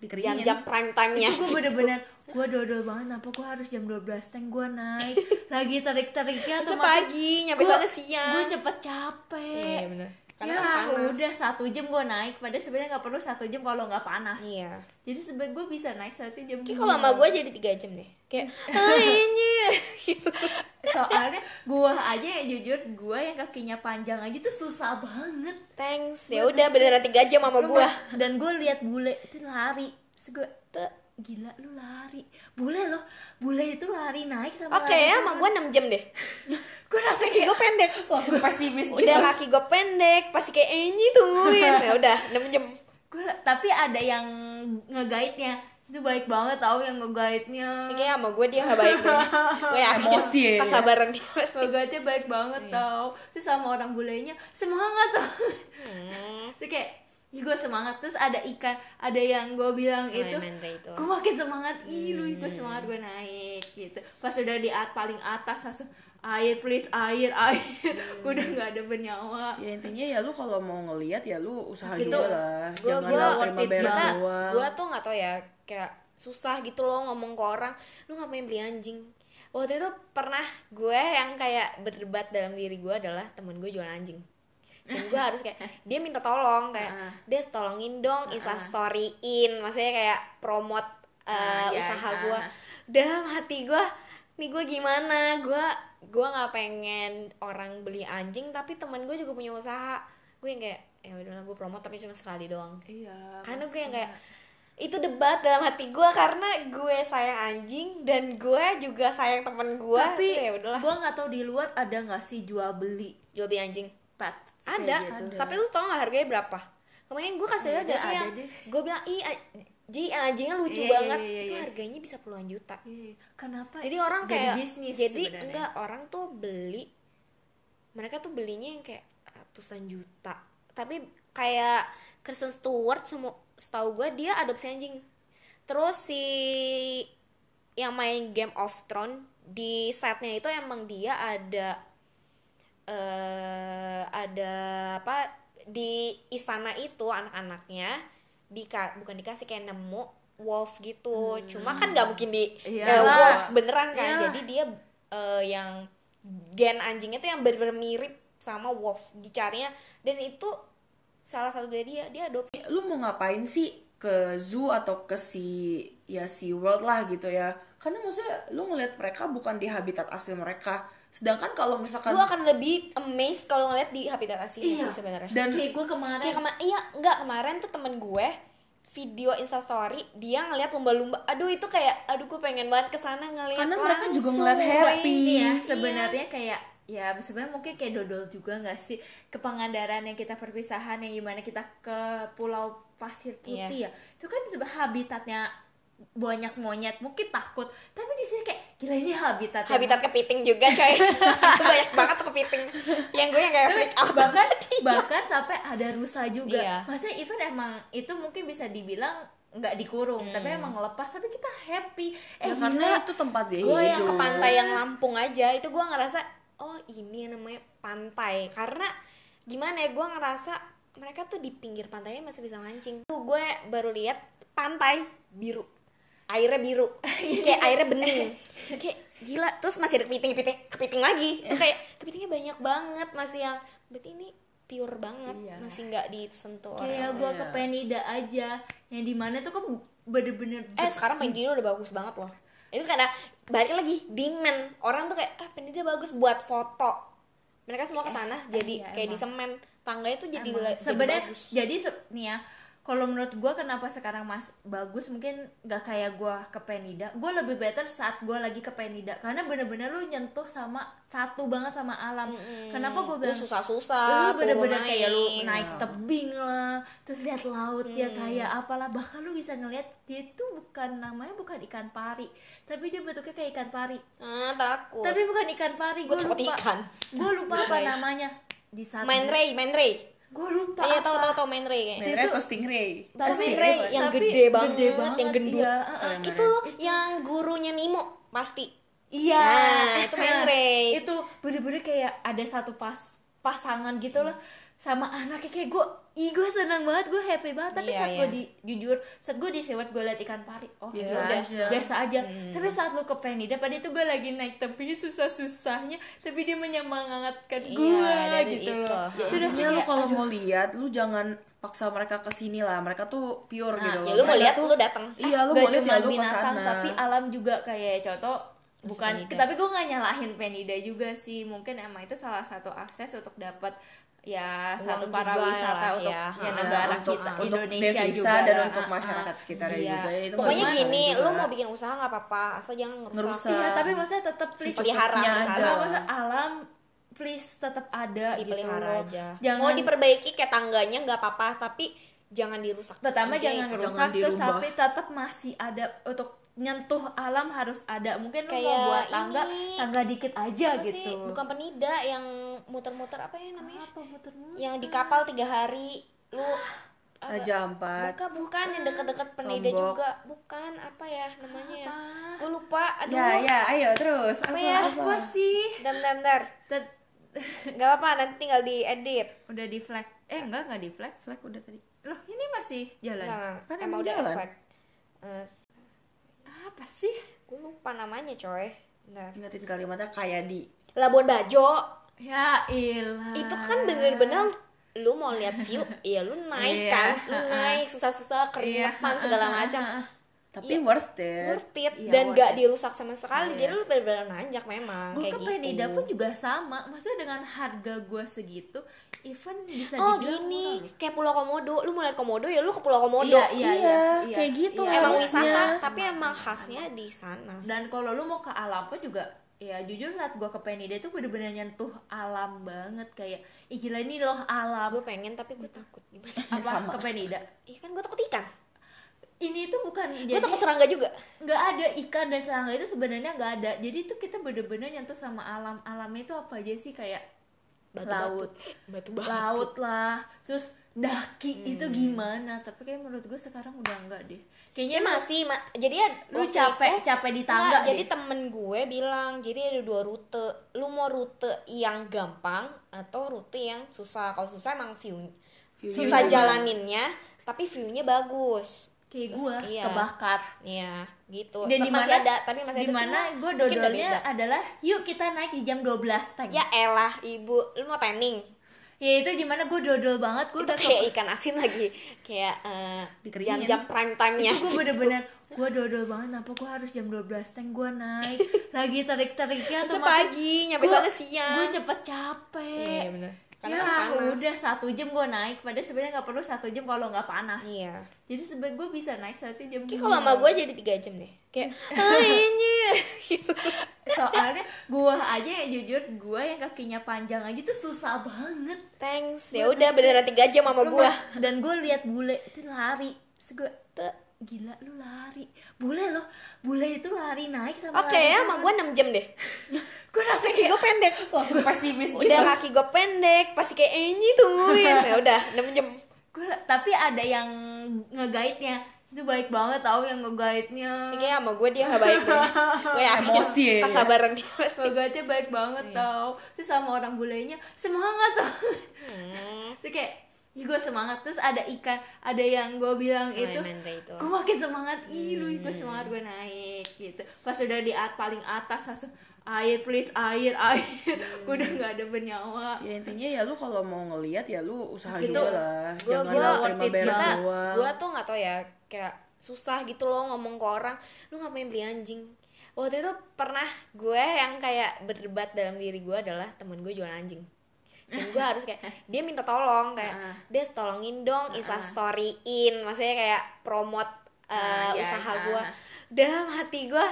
Dikeringin. jam-jam prime time nya itu gue bener-bener gue dodol banget. Apa gue harus jam 12 tank gue naik. Lagi terik-teriknya Masa otomatis pagi nyampe sana siang. gue cepet capek. Iya bener karena ya kan panas. udah satu jam gue naik padahal sebenarnya nggak perlu satu jam kalau nggak panas. Iya. Jadi sebenarnya gue bisa naik satu jam Kayak kalau sama gue jadi tiga jam deh. Kayak ah ini. Gitu. Soalnya gue aja ya jujur gue yang kakinya panjang aja tuh susah banget. Thanks. Ya udah beneran tiga jam sama gue dan gue lihat bule itu lari. Terus gue gila lu lari. Bule loh. Bule itu lari naik sama oke ya sama gue 6 jam deh. Gue rasa kaki gue pendek. Langsung pesimis gitu. udah kaki gue pendek pasti kayak enyi tuin ya udah 6 jam. Gue tapi ada yang ngeguide-nya itu baik banget tau yang ngeguide-nya Ini kayak sama gue dia gak baik deh. Gue Emosi ya, kesabaran dia pasti. Ngeguide-nya baik banget tau. Terus sama orang bulenya semangat. Tau Hmm. terus kayak ya gue semangat. Terus ada ikan ada yang gue bilang itu Mandra itu. gue makin semangat. Ih lu gue semangat gue naik gitu. Pas udah di at paling atas langsung air please air air. Gue udah nggak ada bernyawa Ya intinya ya lu kalau mau ngelihat ya lu usaha Itu, juga lah. gue Jangan worth terima beres kita doang. gue tuh nggak tau ya kayak susah gitu loh ngomong ke orang lu ngapain beli anjing? Waktu itu pernah gue yang kayak berdebat dalam diri gue adalah temen gue jualan anjing dan gue harus kayak dia minta tolong kayak des tolongin dong insta storyin maksudnya kayak promote uh, ya, usaha ah. gue dalam hati gue nih gue gimana? Gue gue nggak pengen orang beli anjing tapi temen gue juga punya usaha. Gue yang kayak ya udahlah gue promote tapi cuma sekali doang. Iya karena gue yang kayak itu debat dalam hati gue karena gue sayang anjing dan gue juga sayang temen gue tapi ya udahlah. gue nggak tahu di luar ada nggak sih jual beli jual beli anjing. pet ada, gitu. tapi lu tau gak harganya berapa? Kemarin gue kasih lihat sih yang gue bilang a- ji anjingnya lucu Iya, iya, banget. iya, itu harganya bisa puluhan juta. Kenapa jadi orang kayak bisnis jadi sebenarnya. enggak orang tuh beli. Mereka tuh belinya yang kayak ratusan juta. Tapi kayak Kristen Stewart semua setahu gue dia adopsi anjing. Terus si yang main Game of Thrones di setnya itu emang dia ada eh ada apa di istana itu anak-anaknya di bukan dikasih kayak nemu wolf gitu. Cuma kan nggak mungkin di Iyalah. wolf beneran kan. Iyalah. jadi dia eh, yang gen anjingnya tuh yang bener-bener mirip sama wolf dicarinya. Dan itu salah satu dari dia dia adopsi. Lu mau ngapain sih ke zoo atau ke si ya si world lah gitu ya? Karena maksudnya lu ngeliat mereka bukan di habitat asli mereka sedangkan kalau misalkan lu akan lebih amazed kalau ngeliat di habitat asli Iya. sih sebenarnya dan kayak gue kemarin kayak kemarin iya enggak kemarin tuh temen gue video instastory dia ngeliat lumba-lumba aduh itu kayak aduh gue pengen banget ke sana ngeliat Karena mereka juga ngeliat happy. ini ya Iya. sebenarnya kayak ya sebenarnya mungkin kayak dodol juga nggak sih ke Pangandaran yang kita perpisahan yang gimana kita ke Pulau Pasir Putih ya itu kan sebenarnya habitatnya banyak monyet mungkin takut. Tapi di sini kayak gila ini habitat habitat kepiting juga coy. Itu banyak banget kepiting. Yang gue yang kayak freak out. bahkan bahkan sampai ada rusa juga. Iya. maksudnya even emang itu mungkin bisa dibilang nggak dikurung tapi emang ngelepas tapi kita happy. Eh ya gila. karena itu tempat dia gue yang ke pantai yang Lampung aja itu gue ngerasa oh ini yang namanya pantai. Karena gimana ya gue ngerasa mereka tuh di pinggir pantainya masih bisa mancing. Tuh gue baru lihat pantai biru airnya biru. Kayak airnya bening. Kayak gila terus masih ada kepiting kepiting kepiting lagi. Tuh kayak kepitingnya banyak banget masih yang berarti ini pure banget. Iya. masih nggak disentuh kayak orang gua ke Penida aja yang di mana tuh kan bener-bener eh sekarang. Pendida udah bagus banget loh. Itu karena balik lagi demand. Orang tuh kayak ah Pendida bagus buat foto. Mereka semua ke sana jadi iya, kayak di emang. semen. Tangganya tuh jadi sebenarnya jadi se- nih ya kalau menurut gua kenapa sekarang mas bagus mungkin nggak kayak gua ke Penida. Gue lebih better saat gua lagi ke Penida. Karena bener-bener lu nyentuh sama satu banget sama alam. Kenapa gue bilang susah-susah lu bener-bener kayak lu naik. naik tebing lah terus lihat laut ya kayak apalah. Bahkan lu bisa ngeliat dia itu bukan namanya bukan ikan pari. Tapi dia bentuknya kayak ikan pari. Ah takut. Tapi bukan ikan pari Gua gue lupa. gue lupa apa namanya. Di saat main ray main ray gue lupa iya apa. tahu tahu tahu main ray kayaknya Main Itu- red atau stingray? Tapi- main ray yang tapi gede banget, gede banget, yang gendut iya, uh-uh. itu loh yang gurunya Nemo pasti Iya. Nah, itu main Nah, Ray. Itu bener-bener kayak ada satu pas pasangan gitu lah sama anaknya kayak gue, ih gue seneng banget, gue happy banget. Tapi Iya, saat iya. gue di jujur, saat gue di sewet gue liat ikan pari, oh Biasa ya udah, aja. biasa aja. Hmm. Tapi saat lu ke Penida, pada itu gue lagi naik tebing susah-susahnya, tapi dia menyemangatkan Iya, gue dari gitu itu. loh. Ya, Itu Intinya lu kalau mau lihat, lu jangan paksa mereka ke sini lah. Mereka tuh pure Nah, gitu loh. ya lu mau lihat tuh lu datang Iya, lu mau lihat ya lu ke binatang sana. tapi alam juga kayak contoh bukan Penida. tapi gue nggak nyalahin Penida juga sih mungkin emang itu salah satu akses untuk dapat ya Uang satu juga para wisata lah untuk ya. ya, Ah, negara untuk, kita untuk Indonesia juga dan lah. untuk Ah, masyarakat ah. sekitarnya Iya. juga. Itu pokoknya gini juga. lu mau bikin usaha nggak apa-apa asal jangan ngerusak Ngerusak. iya tapi maksudnya tetap please pelihara aja. Alam please tetap ada gitu dipelihara loh aja jangan mau diperbaiki kayak tangganya nggak apa-apa tapi jangan dirusak pertama Oke, jangan rusak terus dirubah. tapi tetap masih ada untuk nyentuh alam harus ada mungkin lu mau buat tangga ini. tangga dikit aja Apa sih? gitu bukan penida yang muter-muter apa ya namanya? Apa muter-muter? Yang di kapal tiga hari. Lu apa? Raja Ampat. bukan bukan yang deket-deket penida Lombok. juga. Bukan apa ya namanya ya? Apa? gue lupa aduh. Ya, ya, ayo terus. Apa Apa, ya? apa? apa sih. Bentar bentar Tet- nggak apa-apa nanti tinggal diedit udah di flag. Eh enggak enggak di flag. Flag udah tadi. loh ini masih jalan? Nah Kan emang udah jalan. efek Eh, apa sih? Gue lupa namanya coy. Bentar. Ingatin kalimatnya kayak di. Labuan Bajo ya ilah. Itu kan bener-bener lu mau lihat view iya lu naik Iya, kan? Lu naik susah-susah keringetan segala macam. Tapi worth it. worth it Iya, dan worth gak it. dirusak sama sekali. Iya. jadi lu bener-bener nanjak memang gue kayak ke gitu. Penida pun juga sama. Maksudnya dengan harga gue segitu even bisa oh dibilang gini. murah kayak Pulau Komodo. Lu mau lihat Komodo ya lu ke Pulau Komodo. Iya, iya, iya, Iya, iya, kayak gitu iya. emang wisata tapi emang khasnya di sana. Dan kalau lu mau ke alam pun juga ya jujur saat gue ke Penida itu bener-bener nyentuh alam banget kayak ih gila ini loh alam. Gue pengen tapi gue takut gimana? Apa? Sama. ke Penida? Iya kan gue takut ikan. Ini tuh bukan gue jadi takut serangga juga. Nggak ada ikan dan serangga itu sebenarnya nggak ada. Jadi itu kita bener-bener nyentuh sama alam. Alamnya itu apa aja sih? Kayak laut. Batu batu laut lah. Terus daki itu gimana? Tapi kayak menurut gue sekarang udah enggak deh. Kayaknya kayaknya masih ma- jadi ya lu capek itu- capek di Enggak, tangga jadi deh. temen gue bilang jadi ada dua rute. Lu mau rute yang gampang atau rute yang susah? Kalau susah emang view View-nya susah bagus. jalaninnya tapi viewnya bagus. Kayak Terus, gue iya. kebakar. Iya, gitu. dan di masih mana ada, tapi masih di mana cuma gue dodolnya adalah yuk kita naik di jam 12 tank Ya elah, ibu, lu mau tanning? Ya itu di mana gue dodol banget gue udah kayak ikan asin lagi, kayak Dikeringin. jam-jam prime time-nya. itu gue bener-bener gue dodol banget apa gue harus jam 12 tank gue naik lagi tarik-tariknya Itu otomatis pagi, nyampe gua- sana siang. gue cepet capek Iya bener. Karena ya kan panas. udah satu jam gue naik padahal sebenarnya nggak perlu satu jam kalau nggak panas Iya. jadi sebenarnya gue bisa naik satu jam Kayak kalau sama gue jadi tiga jam deh. Kayak, ah ini gitu. soalnya gue aja ya jujur gue yang kakinya panjang aja tuh susah banget Thanks. Ya udah beneran tiga jam sama gue. dan gue lihat bule itu lari Terus gue. Gila lu lari bule loh bule itu lari naik sama Oke ya sama gue 6 jam deh. gue rasa Kaki gue pendek. Langsung pesimis gitu. Udah kaki gue pendek, pasti kayak Enyi tuh. Ya udah 6 jam. gue tapi ada yang ngegaitnya itu baik banget tau yang nge-guide-nya Ini kayak sama gue dia nggak baik. Gue yakin Emosi ya, kesabaran dia pasti. nge-guide-nya baik banget tau terus sama orang bulenya semangat tau Hmm. terus kayak ya gue semangat. Terus ada ikan ada yang gue bilang Oh, itu itu. gue makin semangat. Ih lu gue semangat gue naik gitu. Pas udah di at paling atas langsung air please air air. Gue udah nggak ada bernyawa. Ya intinya ya lu kalau mau ngelihat ya lu usaha Itu, juga lah. Gue jangan gue lu terima beres doang. gue tuh nggak tau ya kayak susah gitu loh ngomong ke orang lu ngapain beli anjing? Waktu itu pernah gue yang kayak berdebat dalam diri gue adalah temen gue jualan anjing dan gue harus kayak dia minta tolong kayak Ah. dia tolongin dong isa storyin. Maksudnya kayak promote uh, Ah, iya, usaha iya. gue dalam hati gue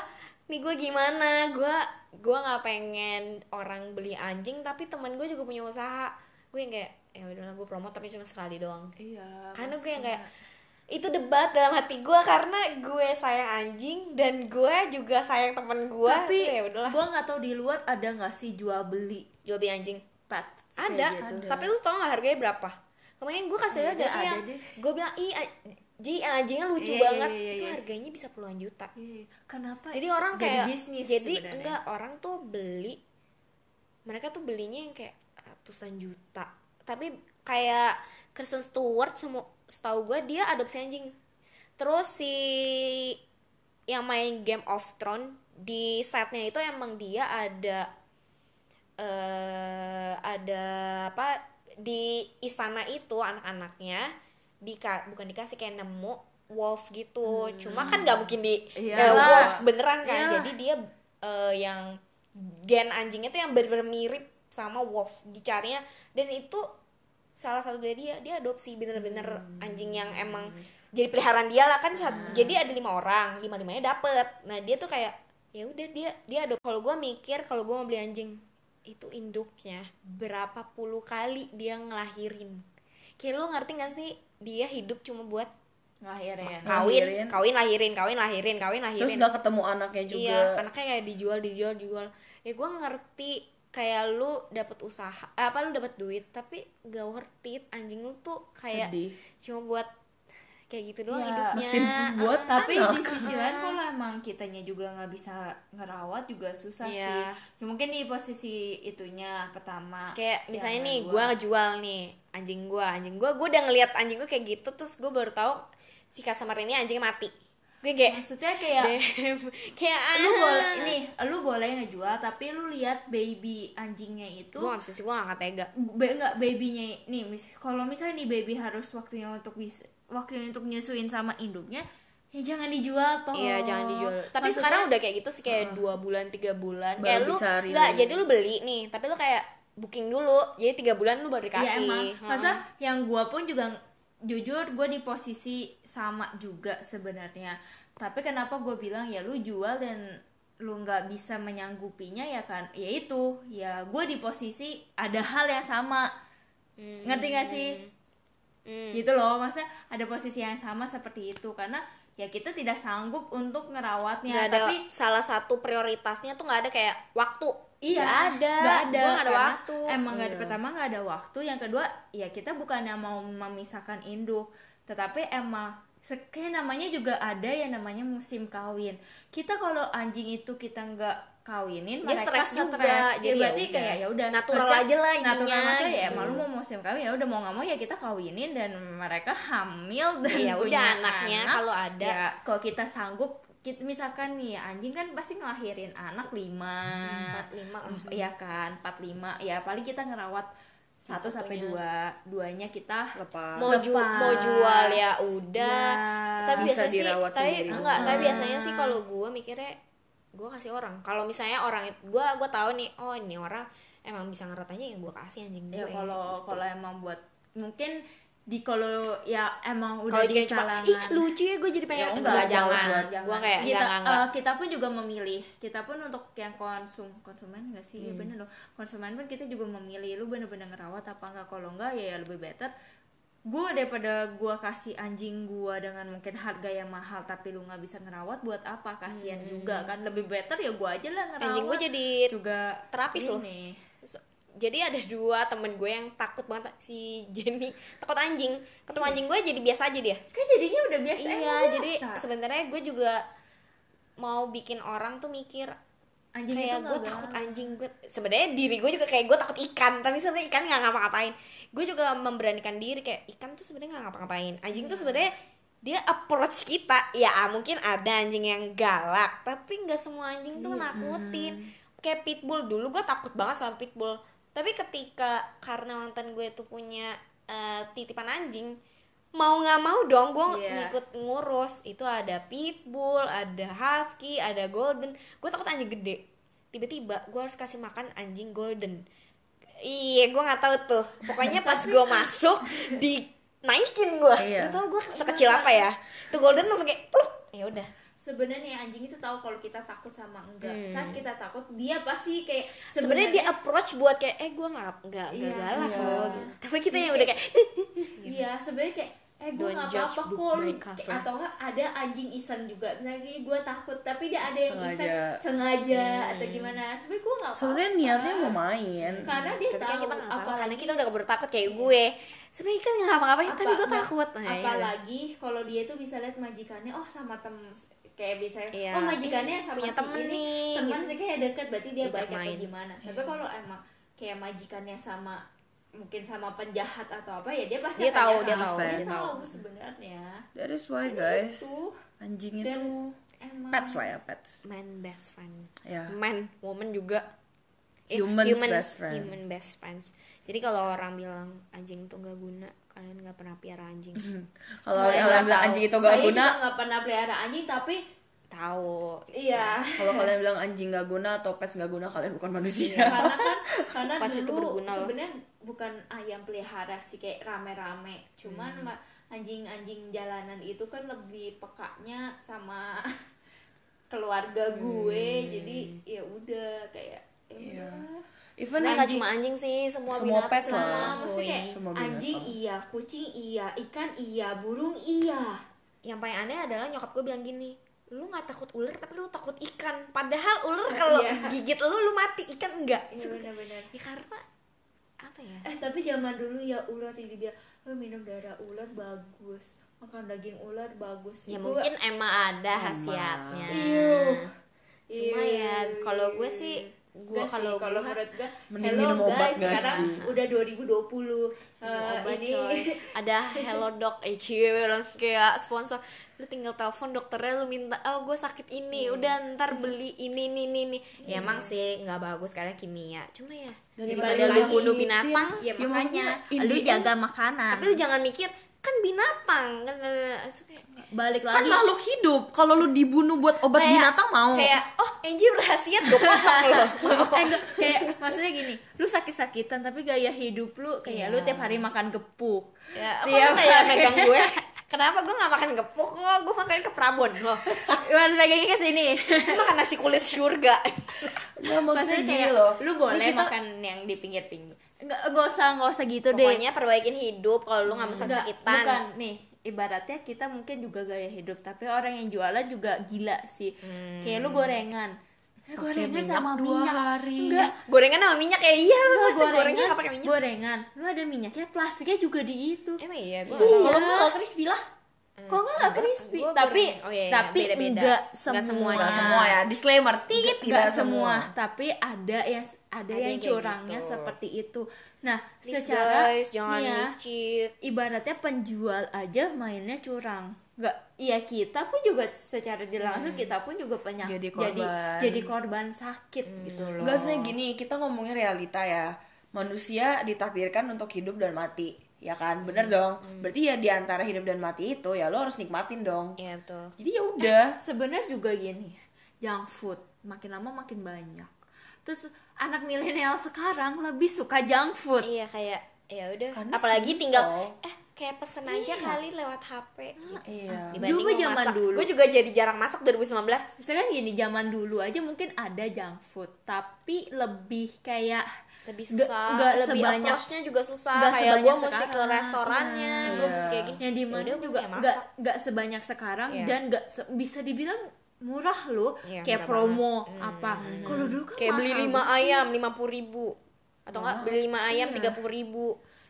nih gue gimana? Gue gue nggak pengen orang beli anjing tapi temen gue juga punya usaha. Gue yang kayak ya udahlah gue promote tapi cuma sekali doang. Iya karena gue yang kayak itu debat dalam hati gue karena gue sayang anjing dan gue juga sayang temen gue tapi ya udahlah gue nggak tahu di luar ada nggak sih jual beli? Jual beli anjing ada, gitu. tapi lu tau gak harganya berapa? Kemarin gue kasih lihat gak sih yang gue bilang ih a- ji anjingnya lucu Iya, iya, banget. iya, itu iya. harganya bisa puluhan juta. Iya, kenapa jadi orang kayak bisnis jadi sebenarnya. enggak orang tuh beli mereka tuh belinya yang kayak ratusan juta. Tapi kayak Kristen Stewart semua setahu gue dia adopsi anjing. Terus si yang main Game of Thrones di setnya itu emang dia ada eh ada apa di istana itu anak-anaknya di bukan dikasih kayak nemu wolf gitu. Cuma kan nggak mungkin di eh, Iyalah. wolf beneran kan. Iyalah. jadi dia eh, yang gen anjingnya tuh yang bener-bener mirip sama wolf dicarinya. Dan itu salah satu dari dia dia adopsi bener-bener anjing yang emang jadi peliharaan dia lah kan. Sat- jadi ada lima orang lima limanya dapet. Nah dia tuh kayak ya udah dia dia adop kalau gue mikir kalau gue mau beli anjing itu induknya berapa puluh kali dia ngelahirin kayak lu ngerti gak sih dia hidup cuma buat ngelahirin kawin Ngelahirin. kawin lahirin kawin lahirin kawin lahirin terus gak ketemu anaknya juga Iya, anaknya kayak dijual, dijual, dijual. Ya gue ngerti kayak lu dapat usaha, eh, apa lu dapat duit, tapi gak worth it. Anjing lu tuh kayak Sedih. cuma buat kayak gitu doang Ya, hidupnya. mesin buat Ah, tapi anak. di sisi lain kalau emang kitanya juga nggak bisa ngerawat juga susah Iya. sih ya mungkin di posisi itunya pertama kayak misalnya nih gue ngejual nih anjing gue, anjing gue, gue udah ngeliat anjing gue kayak gitu, terus gue baru tahu si customer ini anjingnya mati. Gue kayak, maksudnya kayak "Damn." kayak lu ah. boleh ini lu boleh ngejual tapi lu lihat baby anjingnya itu gue sih gue gak tega. be, enggak babynya nih mis, kalau misalnya nih baby harus waktunya untuk bisa waktunya untuk nyusuin sama induknya ya jangan dijual toh Iya jangan dijual. Tapi Maksudnya- sekarang udah kayak gitu sih kayak dua bulan tiga bulan. Kayak lu nggak jadi lu beli nih, tapi lu kayak booking dulu. Jadi tiga bulan lu baru Iya dikasih. emang Heeh. masa yang gua pun juga jujur gue di posisi sama juga sebenarnya tapi kenapa gue bilang ya lu jual dan lu nggak bisa menyanggupinya ya kan ya itu ya gue di posisi ada hal yang sama Hmm. ngerti gak sih Hmm. gitu loh maksudnya ada posisi yang sama seperti itu karena ya kita tidak sanggup untuk ngerawatnya Nggak ada tapi salah satu prioritasnya tuh nggak ada kayak waktu. Iya, Nggak ada. nggak ada, nggak ada waktu. Emang nggak ada Iya. pertama nggak ada waktu. Yang kedua, ya kita bukannya mau memisahkan induk, tetapi emang se- kayak namanya juga ada yang namanya musim kawin. Kita kalau anjing itu kita nggak kawinin, Dia mereka stres juga, stres. jadi Ya, berarti ya udah. kayak ya udah Natural Maksudnya, aja lah intinya, Natural maksudnya ya gitu. emang lu mau musim kawin ya udah mau nggak mau ya kita kawinin dan mereka hamil dan Ya udah, punya anaknya anak. kalau ada. Ya, kalau kita sanggup kita misalkan nih anjing kan pasti ngelahirin anak lima Empat lima Iya kan, 45. Ya paling kita ngerawat satu sampai dua, duanya kita lepas Mau, ju- Lepas. mau jual ya udah. Ya, tapi bisa biasa sih, tapi enggak, tapi biasanya sih kalau gue mikirnya gue kasih orang. Kalau misalnya orang itu gue gue tahu nih, oh ini orang emang bisa ngerawat aja ya gue kasih anjing gue. ya kalau gitu. kalau emang buat mungkin di kalau ya emang udah kalau di kalangan ih lucu ya gue jadi ya pengen enggak, enggak jangan jangan, gue kayak kita, enggak enggak, enggak. eh, kita pun juga memilih kita pun untuk yang konsum konsumen enggak sih ya Hmm. bener loh konsumen pun kita juga memilih lu bener-bener ngerawat apa enggak kalau enggak ya, ya lebih better gue daripada gue kasih anjing gue dengan mungkin harga yang mahal tapi lu nggak bisa ngerawat buat apa? Kasihan juga kan. Lebih better ya gue aja lah ngerawat. Hmm. anjing gue jadi juga terapis loh. jadi ada dua temen gue yang takut banget si Jenny. Takut anjing. Ketemu anjing gue jadi biasa aja dia. Kan jadinya udah biasa iya emang jadi biasa. sebenarnya gue juga mau bikin orang tuh mikir anjing kayak gue takut anjing. Gue sebenarnya diri gue juga kayak gue takut ikan tapi sebenarnya ikan nggak ngapa-ngapain gue juga memberanikan diri kayak ikan tuh sebenarnya nggak ngapa-ngapain. Anjing Iya. tuh sebenarnya dia approach kita. Ya mungkin ada anjing yang galak tapi nggak semua anjing tuh Iya. nakutin. kayak pitbull dulu gue takut banget sama pitbull. Tapi ketika karena mantan gue tuh punya eh, titipan anjing mau nggak mau dong gue Iya. ngikut ngurus. Itu ada pitbull ada husky ada golden. Gue takut anjing gede. Tiba-tiba gue harus kasih makan anjing golden iya gue nggak tahu tuh. Pokoknya pas gue masuk dinaikin gue Iya. Gak tau gue sekecil apa ya. Tuh golden langsung kayak pluk ya udah. Sebenarnya anjing itu tahu kalau kita takut sama enggak. Hmm. saat kita takut dia pasti kayak sebenarnya dia approach buat kayak eh gue nggak nggak nggak Iya, galak iya. loh gitu. tapi kita yang Jadi udah kayak iya sebenarnya kayak eh gue nggak judge apa-apa kok lu atau enggak ada anjing isan juga. Misalnya gue takut tapi dia ada yang Sengaja. isan sengaja atau gimana. Sebenarnya gue nggak apa-apa. sebenarnya niatnya mau main. Karena dia tapi kan tahu kita tahu apalagi karena kita udah keburu takut kayak gue. Sebenarnya kan nggak ngapa-ngapain tapi Apa- gue nah, takut nah, iya. apalagi kalau dia tuh bisa lihat majikannya oh sama tem kayak bisa Iya. oh majikannya sama Punya si temen ini nih, teman gitu. sih kayak deket berarti dia baik atau gimana. Tapi kalau emang kayak majikannya sama mungkin sama penjahat atau apa ya dia pasti Dia tahu, dia tahu, dia dia tahu. tahu sebenarnya. That is why guys itu anjing itu emang pets lah ya pets. Man best friend. Ya. Man woman juga. Eh, Human's human, best friend. human best friends. Jadi kalau orang bilang anjing tuh gak guna kalian nggak pernah piara anjing. Kalau nggak bilang tahu. anjing itu saya gak juga guna nggak pernah pelihara anjing tapi tahu. Iya. Kalau kalian bilang anjing gak guna atau pets gak guna kalian bukan manusia. Karena kan karena itu dulu sebenarnya bukan ayam pelihara sih kayak rame-rame. Cuman Hmm. anjing-anjing jalanan itu kan lebih pekanya sama keluarga gue. Hmm. jadi ya udah kayak ya Iya. even sebenarnya anjing cuma anjing sih semua, Semua binatang. pets lah. Maksudnya Semua anjing iya kucing iya ikan iya burung iya. Yang paling aneh adalah nyokap gue bilang gini lu nggak takut ular tapi lu takut ikan. Padahal ular Eh, kalau iya. gigit lu lu mati. Ikan enggak. Iya benar-benar. ya karena apa ya? Eh tapi zaman dulu ya ular dibilang oh, minum darah ular bagus makan daging ular bagus. Ya Itu- mungkin emang ada khasiatnya. Iya. cuma ya kalau gue sih sih, kalau kalau menurut gue Mending hello guys sekarang sih? udah 2020 Eh, obat ini coy ada hello dok eh langsung kayak sponsor lu tinggal telepon dokternya lu minta oh gue sakit ini Iya. udah ntar beli ini ini ini, ini. ya emang sih nggak bagus karena kimia cuma ya Daripada lu bunuh binatang ya, Ya, makanya lu jaga makanan tapi lu jangan mikir kan binatang. Kan kayak, balik kan lagi. makhluk hidup. Kalau lu dibunuh buat obat Kayak- binatang mau. kayak oh Angie berhasiat gue potong lo eh, enggak, kayak maksudnya gini lu sakit-sakitan tapi gaya hidup lu kayak lu tiap hari makan gepuk. Ya kok Tiap lu kayak megang gue. Kenapa gue nggak makan gepuk? Lo gue makan ke Prabon lo Gimana pegangnya ke sini? Gue makan nasi kulit surga. Nggak maksudnya maksudnya gini loh. lu boleh kita- makan yang di pinggir-pinggir enggak enggak usah enggak usah gitu deh. Pokoknya perbaikin hidup kalau lu nggak mau Enggak, sakitan bukan. Nih ibaratnya kita mungkin juga gaya hidup tapi orang yang jualan juga gila sih. Kayak lu gorengan. Eh, Pakai gorengan minyak sama dua minyak. hari. enggak gorengan sama minyak kayak iya lu masa gorengan nggak pakai minyak? gorengan. Lu ada minyaknya plastiknya juga di itu. Emang iya? Gue Iya. kalau mau nggak crispy lah kok enggak enggak crispy Gua tapi. Oh, iya, iya, tapi beda-beda. enggak Nggak semua semuanya. nggak semua ya disclaimer tit Enggak semua, tapi ada yang ada, Ada yang curangnya gitu. seperti itu. Nah, Please, secara guys, jangan ya, micit ibaratnya penjual aja mainnya curang. Enggak, iya kita pun juga secara di langsung kita pun juga banyak Jadi jadi korban. jadi korban sakit gitu loh. Enggak sebenarnya gini, kita ngomongin realita ya. Manusia ditakdirkan untuk hidup dan mati, ya kan? Bener dong. Berarti ya di antara hidup dan mati itu ya lo harus nikmatin dong. iya betul Jadi ya udah. Sebenarnya juga gini, junk food makin lama makin banyak. Terus anak milenial sekarang lebih suka junk food. iya kayak ya udah apalagi simple. tinggal eh kayak pesen aja kali lewat HP Iya. dibanding Dulu mau zaman masak dulu. gue juga jadi jarang masak 2019 Misalkan gini, zaman dulu aja mungkin ada junk food, tapi lebih kayak lebih susah nggak lebih sebanyak- approach-nya juga susah. nggak kayak gue mesti ke restorannya Iya. gue mesti kayak gini. Yang di Ya mana udah, gue juga nggak masak. nggak sebanyak sekarang Iya. dan nggak se- bisa dibilang murah loh. Iya, kayak promo banget. Hmm, apa kalau dulu kan kayak beli mahal. 5 ayam lima puluh ribu. Atau enggak beli lima ayam tiga puluh ribu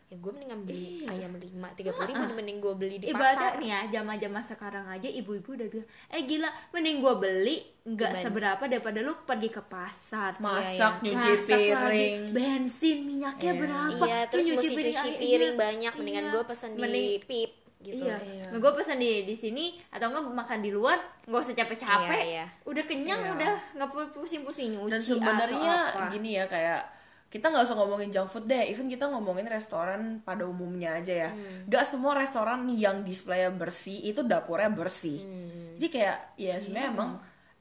ya gue mendingan beli ayam lima tiga puluh ribu mending gue beli di Ibaratnya pasar nih ya, zaman-zaman sekarang aja ibu-ibu udah bilang, eh gila, mending gua beli nggak seberapa daripada lu pergi ke pasar. masak iya. nyuci Masak lagi, piring bensin, minyaknya Iya. berapa? iya terus mesti nyuci cuci piring, piring iya. banyak mendingan Iya. gue pesen di Mending- pip gitu Iya, Iya. Nah, gue pesan di di sini atau enggak makan di luar, nggak usah capek-capek, Iya, iya. udah kenyang, Iya. udah nggak pusing-pusing nyuci dan sebenarnya gini ya kayak kita nggak usah ngomongin junk food deh, even kita ngomongin restoran pada umumnya aja ya. Hmm. Gak semua restoran yang displaynya bersih itu dapurnya bersih. Hmm. Jadi kayak ya sebenarnya emang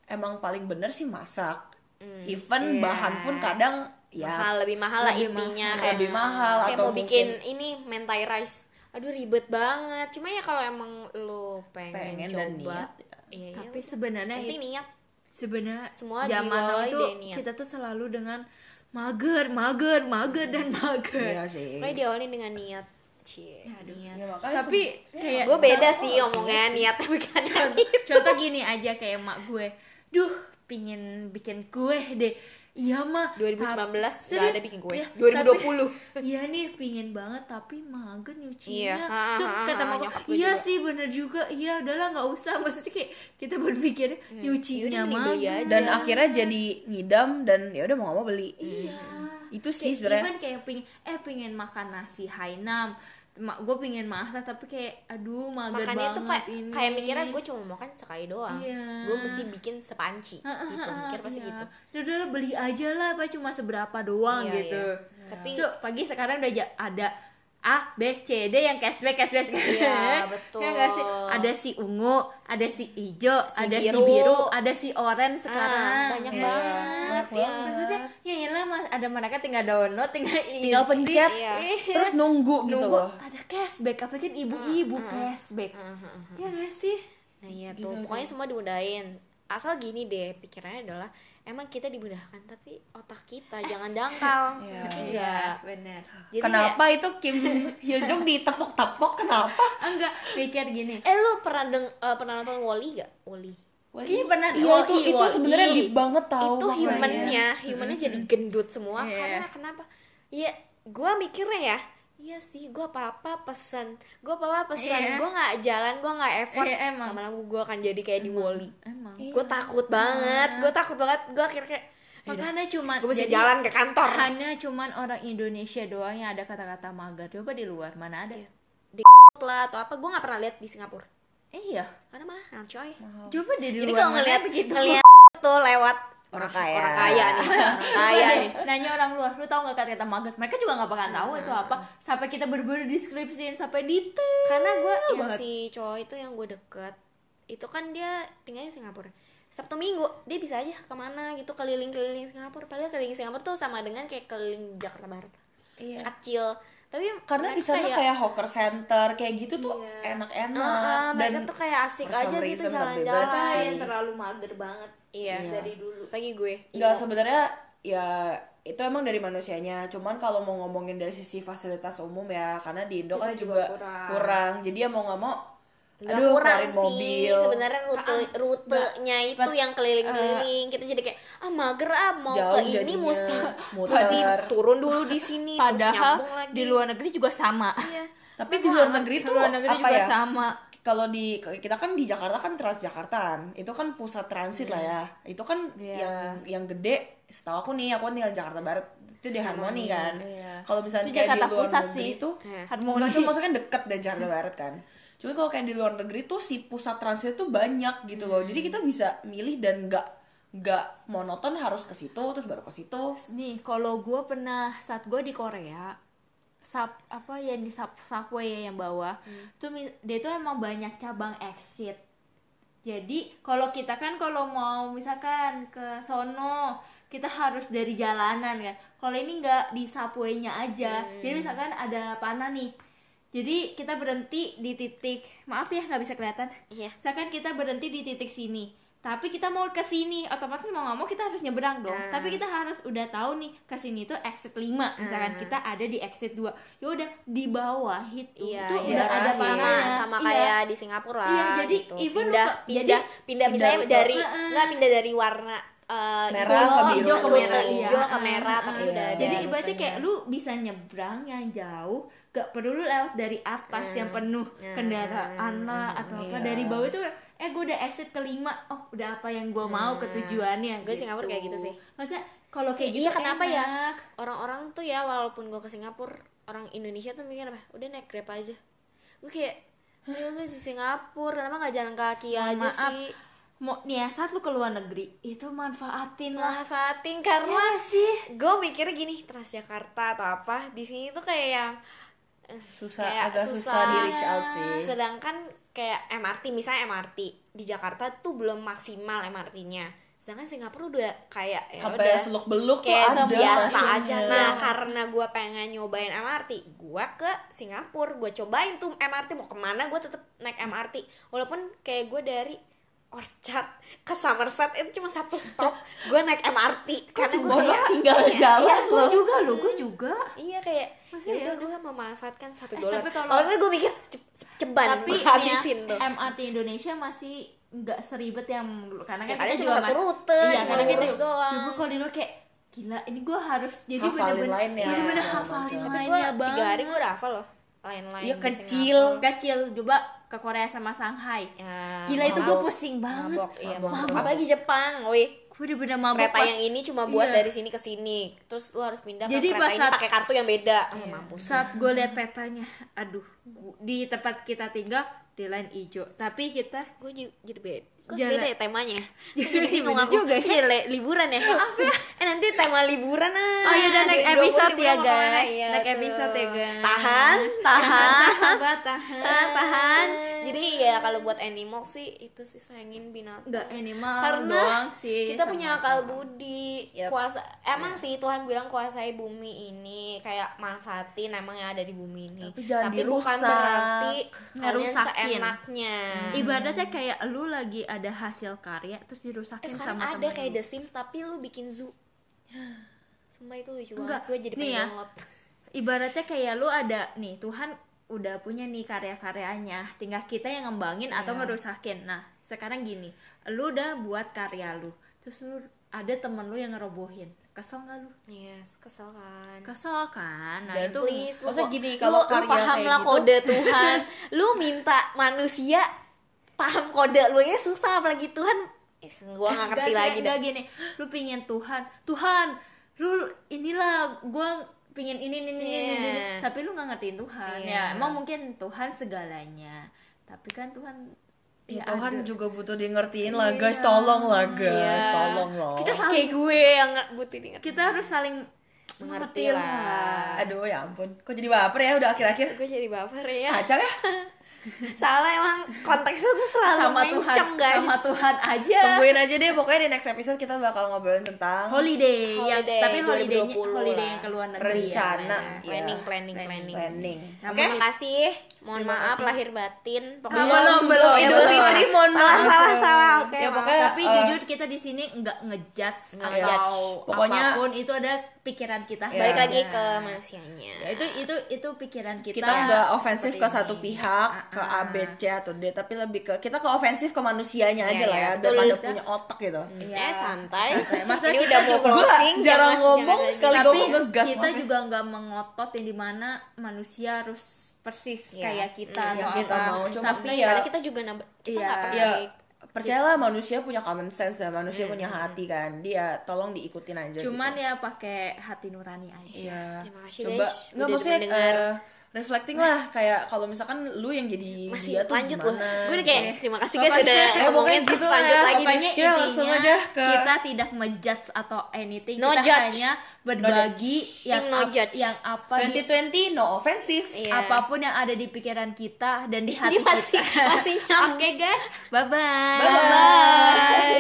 emang paling bener sih masak. Even Iya. bahan pun kadang ya mahal lebih mahal lah Lebih intinya mahal. kayak lebih mahal kayak atau mau bikin mungkin ini mentai rice aduh ribet banget cuma ya kalau emang lo pengen, Pengen dan coba niat, iya iya Tapi sebenarnya penting niat sebenarnya Semua zaman itu kita tuh selalu dengan mager, mager, mager dan mager. Iya sih. kayak diawali dengan niat cie niat Ya, Tapi se- kayak gue beda sih oh, ngomongnya sih. niat tapi kadang contoh, contoh gini aja kayak mak gue. Duh, pingin bikin kue deh. Iya mah 2019 tap- nggak Serius? ada bikin kue. Iya, 2020. tapi- Iya nih pingin banget tapi mager nyucinya. Iya, ha, So, ha, kata ha, iya juga." sih bener juga. Iya udahlah nggak usah. Maksudnya kayak kita berpikir nyucinya mending beli mager. aja. dan akhirnya jadi ngidam dan ya udah mau nggak mau beli. Iya. Itu sih sebenarnya. even kayak pingin eh pingin makan nasi Hainam gue pingin masak tapi kayak aduh mager makannya banget tuh kayak ini kayak mikirnya gue cuma makan sekali doang Iya. gue mesti bikin sepanci gitu mikir pasti iya. gitu Ya udah lah, beli aja lah apa cuma seberapa doang Iya, gitu iya. Tapi- so pagi sekarang udah ada A, B, C, D yang cashback, cashback, cashback. Iya, betul. Ya nggak sih? Ada si ungu, ada si hijau, Si ada biru. si biru, ada si oranye sekarang. Ah, banyak Iya, banget ya Maksudnya, ya iyalah mas, ada mereka tinggal download, tinggal Tinggal isi. pencet, Iya. terus nunggu gitu loh. ada cashback apa kan ibu-ibu cashback ya nggak sih nah iya Gitu tuh pokoknya semua dimudahin asal gini deh pikirannya adalah emang kita dimudahkan tapi otak kita jangan dangkal. Iya. ngerti Iya, nggak. benar Jadi kenapa itu Kim Hyun ditepok-tepok? Kenapa? enggak mikir gini. Eh lu pernah deng eh, pernah nonton Wally gak Wally Iya pernah. Di Iya Wall-E, itu itu sebenarnya deep banget tahu itu humannya. Humannya jadi gendut semua Iya. karena kenapa? Iya, gua mikirnya ya iya sih gua apa apa pesan gua apa apa pesan Iya. gua nggak jalan gua nggak effort. Iya, emang. lama-lama gua akan jadi kayak di Wally emang. Gue takut banget gue takut banget. Gue akhirnya kayak makanya cuma gue mesti jalan ke kantor. hanya cuman orang Indonesia doang yang ada kata-kata mager. Coba di luar mana ada? Di lah atau apa gue nggak pernah lihat di Singapura. Eh iya. Karena mahal coy. Coba di jadi luar kalau mana ngeliat begitu? ngeliat tuh lewat Orang kaya. orang kaya. nih. Orang kaya nih. Nanya orang luar lu tahu nggak kata-kata mager? Mereka juga nggak bakalan tahu itu apa. Sampai kita bener-bener deskripsiin sampai detail karena gue yang banget. si cowok itu yang gue deket itu kan dia tinggalnya di Singapura. Sabtu Minggu dia bisa aja ke mana gitu keliling-keliling Singapura. Padahal keliling Singapura tuh sama dengan kayak keliling Jakarta Barat. Iya. kecil. Tapi Karena di sana kayak, hawker center kayak gitu tuh Iya. enak-enak. Ah, ah, dan mereka tuh kayak asik aja gitu jalan-jalan. terlalu mager banget Iya. dari dulu Pagi gue. Enggak Imo. sebenarnya ya itu emang dari manusianya. Cuman kalau mau ngomongin dari sisi fasilitas umum ya, karena di Indo Kita kan juga juga kurang. kurang. Jadi ya mau nggak mau, Nggak aduh kurang sih mobil. sebenarnya rute rutenya itu but- yang keliling-keliling kita jadi kayak ah mager ah mau Jauh ke ini jadinya. mesti Muter. mesti turun dulu di sini terus padahal nyambung lagi di luar negeri juga sama iya. Tapi di luar negeri tuh luar negeri apa juga ya? sama Kalau di kita kan di Jakarta kan Transjakartaan. Itu kan pusat transit lah ya. Itu kan Iya. yang yang gede setahu aku nih, aku kan tinggal di Jakarta Barat. Itu di Harmoni kan. Iya. Kalau misalnya Itu kayak Jakarta di luar Pusat negeri sih. itu Iya. harmoni Enggak cuma maksudnya deket dari Jakarta Barat kan. Cuma kalau kayak di luar negeri tuh si pusat transit tuh banyak gitu loh. Jadi kita bisa milih dan nggak nggak monoton harus ke situ terus baru ke situ. nih kalau gue pernah saat gue di Korea sub apa yang di sub, subway ya yang bawah tuh mi- dia tuh emang banyak cabang exit. Jadi kalau kita kan kalau mau misalkan ke sono kita harus dari jalanan kan. Kalau ini nggak di subway-nya aja. Jadi misalkan ada panah nih. Jadi kita berhenti di titik maaf ya nggak bisa kelihatan. Iya. misalkan kita berhenti di titik sini tapi kita mau ke sini otomatis mau nggak mau kita harus nyebrang dong Ah. tapi kita harus udah tahu nih ke sini tuh exit 5 misalkan kita ada di exit 2 ya udah di bawah itu Iya, tuh iya. udah ada Sama- sama panahnya sama Iya. kayak di Singapura lah Iya, jadi gitu. even lu pindah ke- pindah jadi pindah misalnya pindah dari nggak pindah dari warna eh, Merah hijau, ke biru. hijau ke Putih, merah, iya. hijau ke Ah, merah, ah, tapi ah. udah ada. jadi rutenya. ibaratnya kayak lu bisa nyebrang yang jauh gak perlu lu lewat dari atas yang penuh kendaraan lah atau apa. Iya. dari bawah itu eh gue udah exit kelima oh udah apa yang gue mau ke tujuannya Gue Singapura kayak gitu sih. maksudnya kalau kayak gitu iya kenapa ya? orang-orang tuh ya walaupun gue ke Singapura orang Indonesia tuh mikir apa? Udah naik grab aja. Gue kayak lu di Singapura kenapa nggak jalan kaki aja maaf, sih. Mau nih ya saat lu ke luar negeri itu manfaatin lah. Manfaatin karena Iya sih. gue mikirnya gini Transjakarta atau apa di sini tuh kayak yang Susah, kayak agak susah di reach out sih. sedangkan kayak MRT misalnya MRT di Jakarta tuh belum maksimal MRT-nya sedangkan Singapura udah kayak ya Sampai udah seluk beluk tuh kayak ada biasa aja. Nah karena gue pengen nyobain MRT gue ke Singapura. Gue cobain tuh MRT mau ke mana gue tetep naik MRT walaupun kayak gue dari Orchard ke Somerset itu cuma satu stop gue naik MRT karena gue tinggal jalan gue loh. juga lo gue juga. Iya kayak Masa ya ya udah gue memanfaatkan satu Eh, dolar tapi kalau- gue mikir ce- ce- ceban tapi gue ya, habisin tuh MRT Indonesia masih nggak seribet yang karena kan Ya, kita cuma satu rute, iya, cuma lurus doang. Coba kalau di luar kayak gila ini gue harus jadi bener-bener lainnya, bener-bener hafalin gue lainnya tiga banget hari gue udah hafal loh lain-lain Iya kecil. Kecil coba ke Korea sama Shanghai Ya, gila itu gue mabok. pusing banget mabok iya Mabok, mabok. mabok. apalagi Jepang wih gue bener-bener mabok kereta pas yang ini cuma buat Iya. dari sini ke sini. Terus lu harus pindah Jadi ke pas kereta ini saat- pakai kartu yang beda. Ah, mampus. Saat gue liat petanya aduh di tempat kita tinggal di lain hijau. Tapi kita gue jadi beda Kok Jalan- beda ya temanya? Jadi Jadi bingung bener aku. juga ya. Iya, le- liburan ya? Eh nanti tema liburan ah. Oh iya udah naik 2020 episode ya liburan guys. Iya, Naik episode ya guys. Tahan tahan. Sahabat tahan. Tahan tahan. Jadi ya kalau buat animal sih itu sih sayangin binatang. Nggak animal karena doang sih kita sama punya akal budi. Yap. kuasa emang sih Tuhan bilang kuasai bumi ini kayak manfaatin emang yang ada di bumi ini. Tapi jangan bukan dirusak. berarti kalian seenaknya. Ibaratnya kayak lu lagi ada hasil karya terus eh, dirusakin sekarang sama ada temen kayak lu. The Sims tapi lu bikin zoo. Sumpah itu lucu Enggak, banget gue jadi nih pengen ya. download Ibaratnya kayak lu ada nih Tuhan udah punya nih karya-karyanya tinggal kita yang ngembangin atau Iya. ngerusakin. Nah sekarang gini lu udah buat karya lu terus lu ada temen lu yang ngerobohin. Kesel nggak lu? Yes, kesel kan. Kesel kan? Nah Dan itu please lu, gini, lu, kalau lu karya paham kayak lah gitu- kode Tuhan. Lu minta manusia paham kode lu ya susah apalagi Tuhan eh, gua gak ngerti Nggak, lagi dah gini lu pingin Tuhan Tuhan lu inilah gua pingin ini ini ini, ini, ini. Iya. tapi lu nggak ngertiin Tuhan Iya. ya emang mungkin Tuhan segalanya tapi kan Tuhan Ya, ya Tuhan ada. juga butuh di ngertiin lah Iya. guys, tolong lah guys, Iya. tolong loh. kita saling kayak gue yang nggak butuh di kita harus saling Mengerti lah. Aduh ya ampun, kok jadi baper ya udah akhir-akhir gue jadi baper ya kacau ya. salah emang konteksnya tuh selalu sama Tuhan mencong guys sama Tuhan aja Tungguin aja deh, pokoknya di next episode kita bakal ngobrolin tentang holiday, yang Holiday, tapi holidaynya 2020 holiday lah. yang ke luar negeri Rencana. ya, Iya. planning planning Planning. planning planning. Yang Oke, mau- makasih. Mohon Terima maaf kasih. lahir batin. Ah, Pokoknya belum, belum, Idul belum. Fitri mohon salah, maaf. salah, salah. Oke, Ya, maaf. pokoknya tapi eh, jujur kita di sini nggak ngejudge Nggak atau ngejudge. Pokoknya- apa pun itu ada pikiran kita Ya. balik lagi ke manusianya. ya, itu itu itu pikiran kita kita nggak ofensif ke ini. satu pihak, ke Ah, A, B, C atau D, tapi lebih ke kita ke ofensif ke manusianya Iya, aja lah iya, ya, betul. biar pada Kita- punya otak gitu. Iya. Eh santai. Maksudnya Ini kita udah mau closing. jarang ngomong, jangan- sekali tapi ngomong ngegas, kita maaf ya. juga nggak mengotot yang di mana manusia harus persis Iya. kayak kita Hmm, atau yang kita mau. Cuma tapi maksudnya ya- Karena kita juga nambah kita Iya. Ya, perfect. percayalah manusia punya common sense dan manusia punya hati kan. Dia tolong diikutin aja cuman gitu. ya pakai hati nurani aja Iya. Terima kasih, Coba guys. nggak Udah maksudnya mendengar. Reflecting lah kayak kalau misalkan lu yang jadi Masih dia tuh lanjut loh. Gue udah kayak gitu. terima kasih guys Pokoknya- udah Eh, ngomongin terus gitu lanjut lah. lagi deh. Pokoknya Kita langsung aja ke- kita tidak ngejudge atau anything. No kita judge. hanya berbagi yang Tim no ap- judge. yang apa di 2020 no offensive. Iya. apa pun yang ada di pikiran kita dan di hati Ini masih kita. masih. Oke guys, bye bye. Bye bye.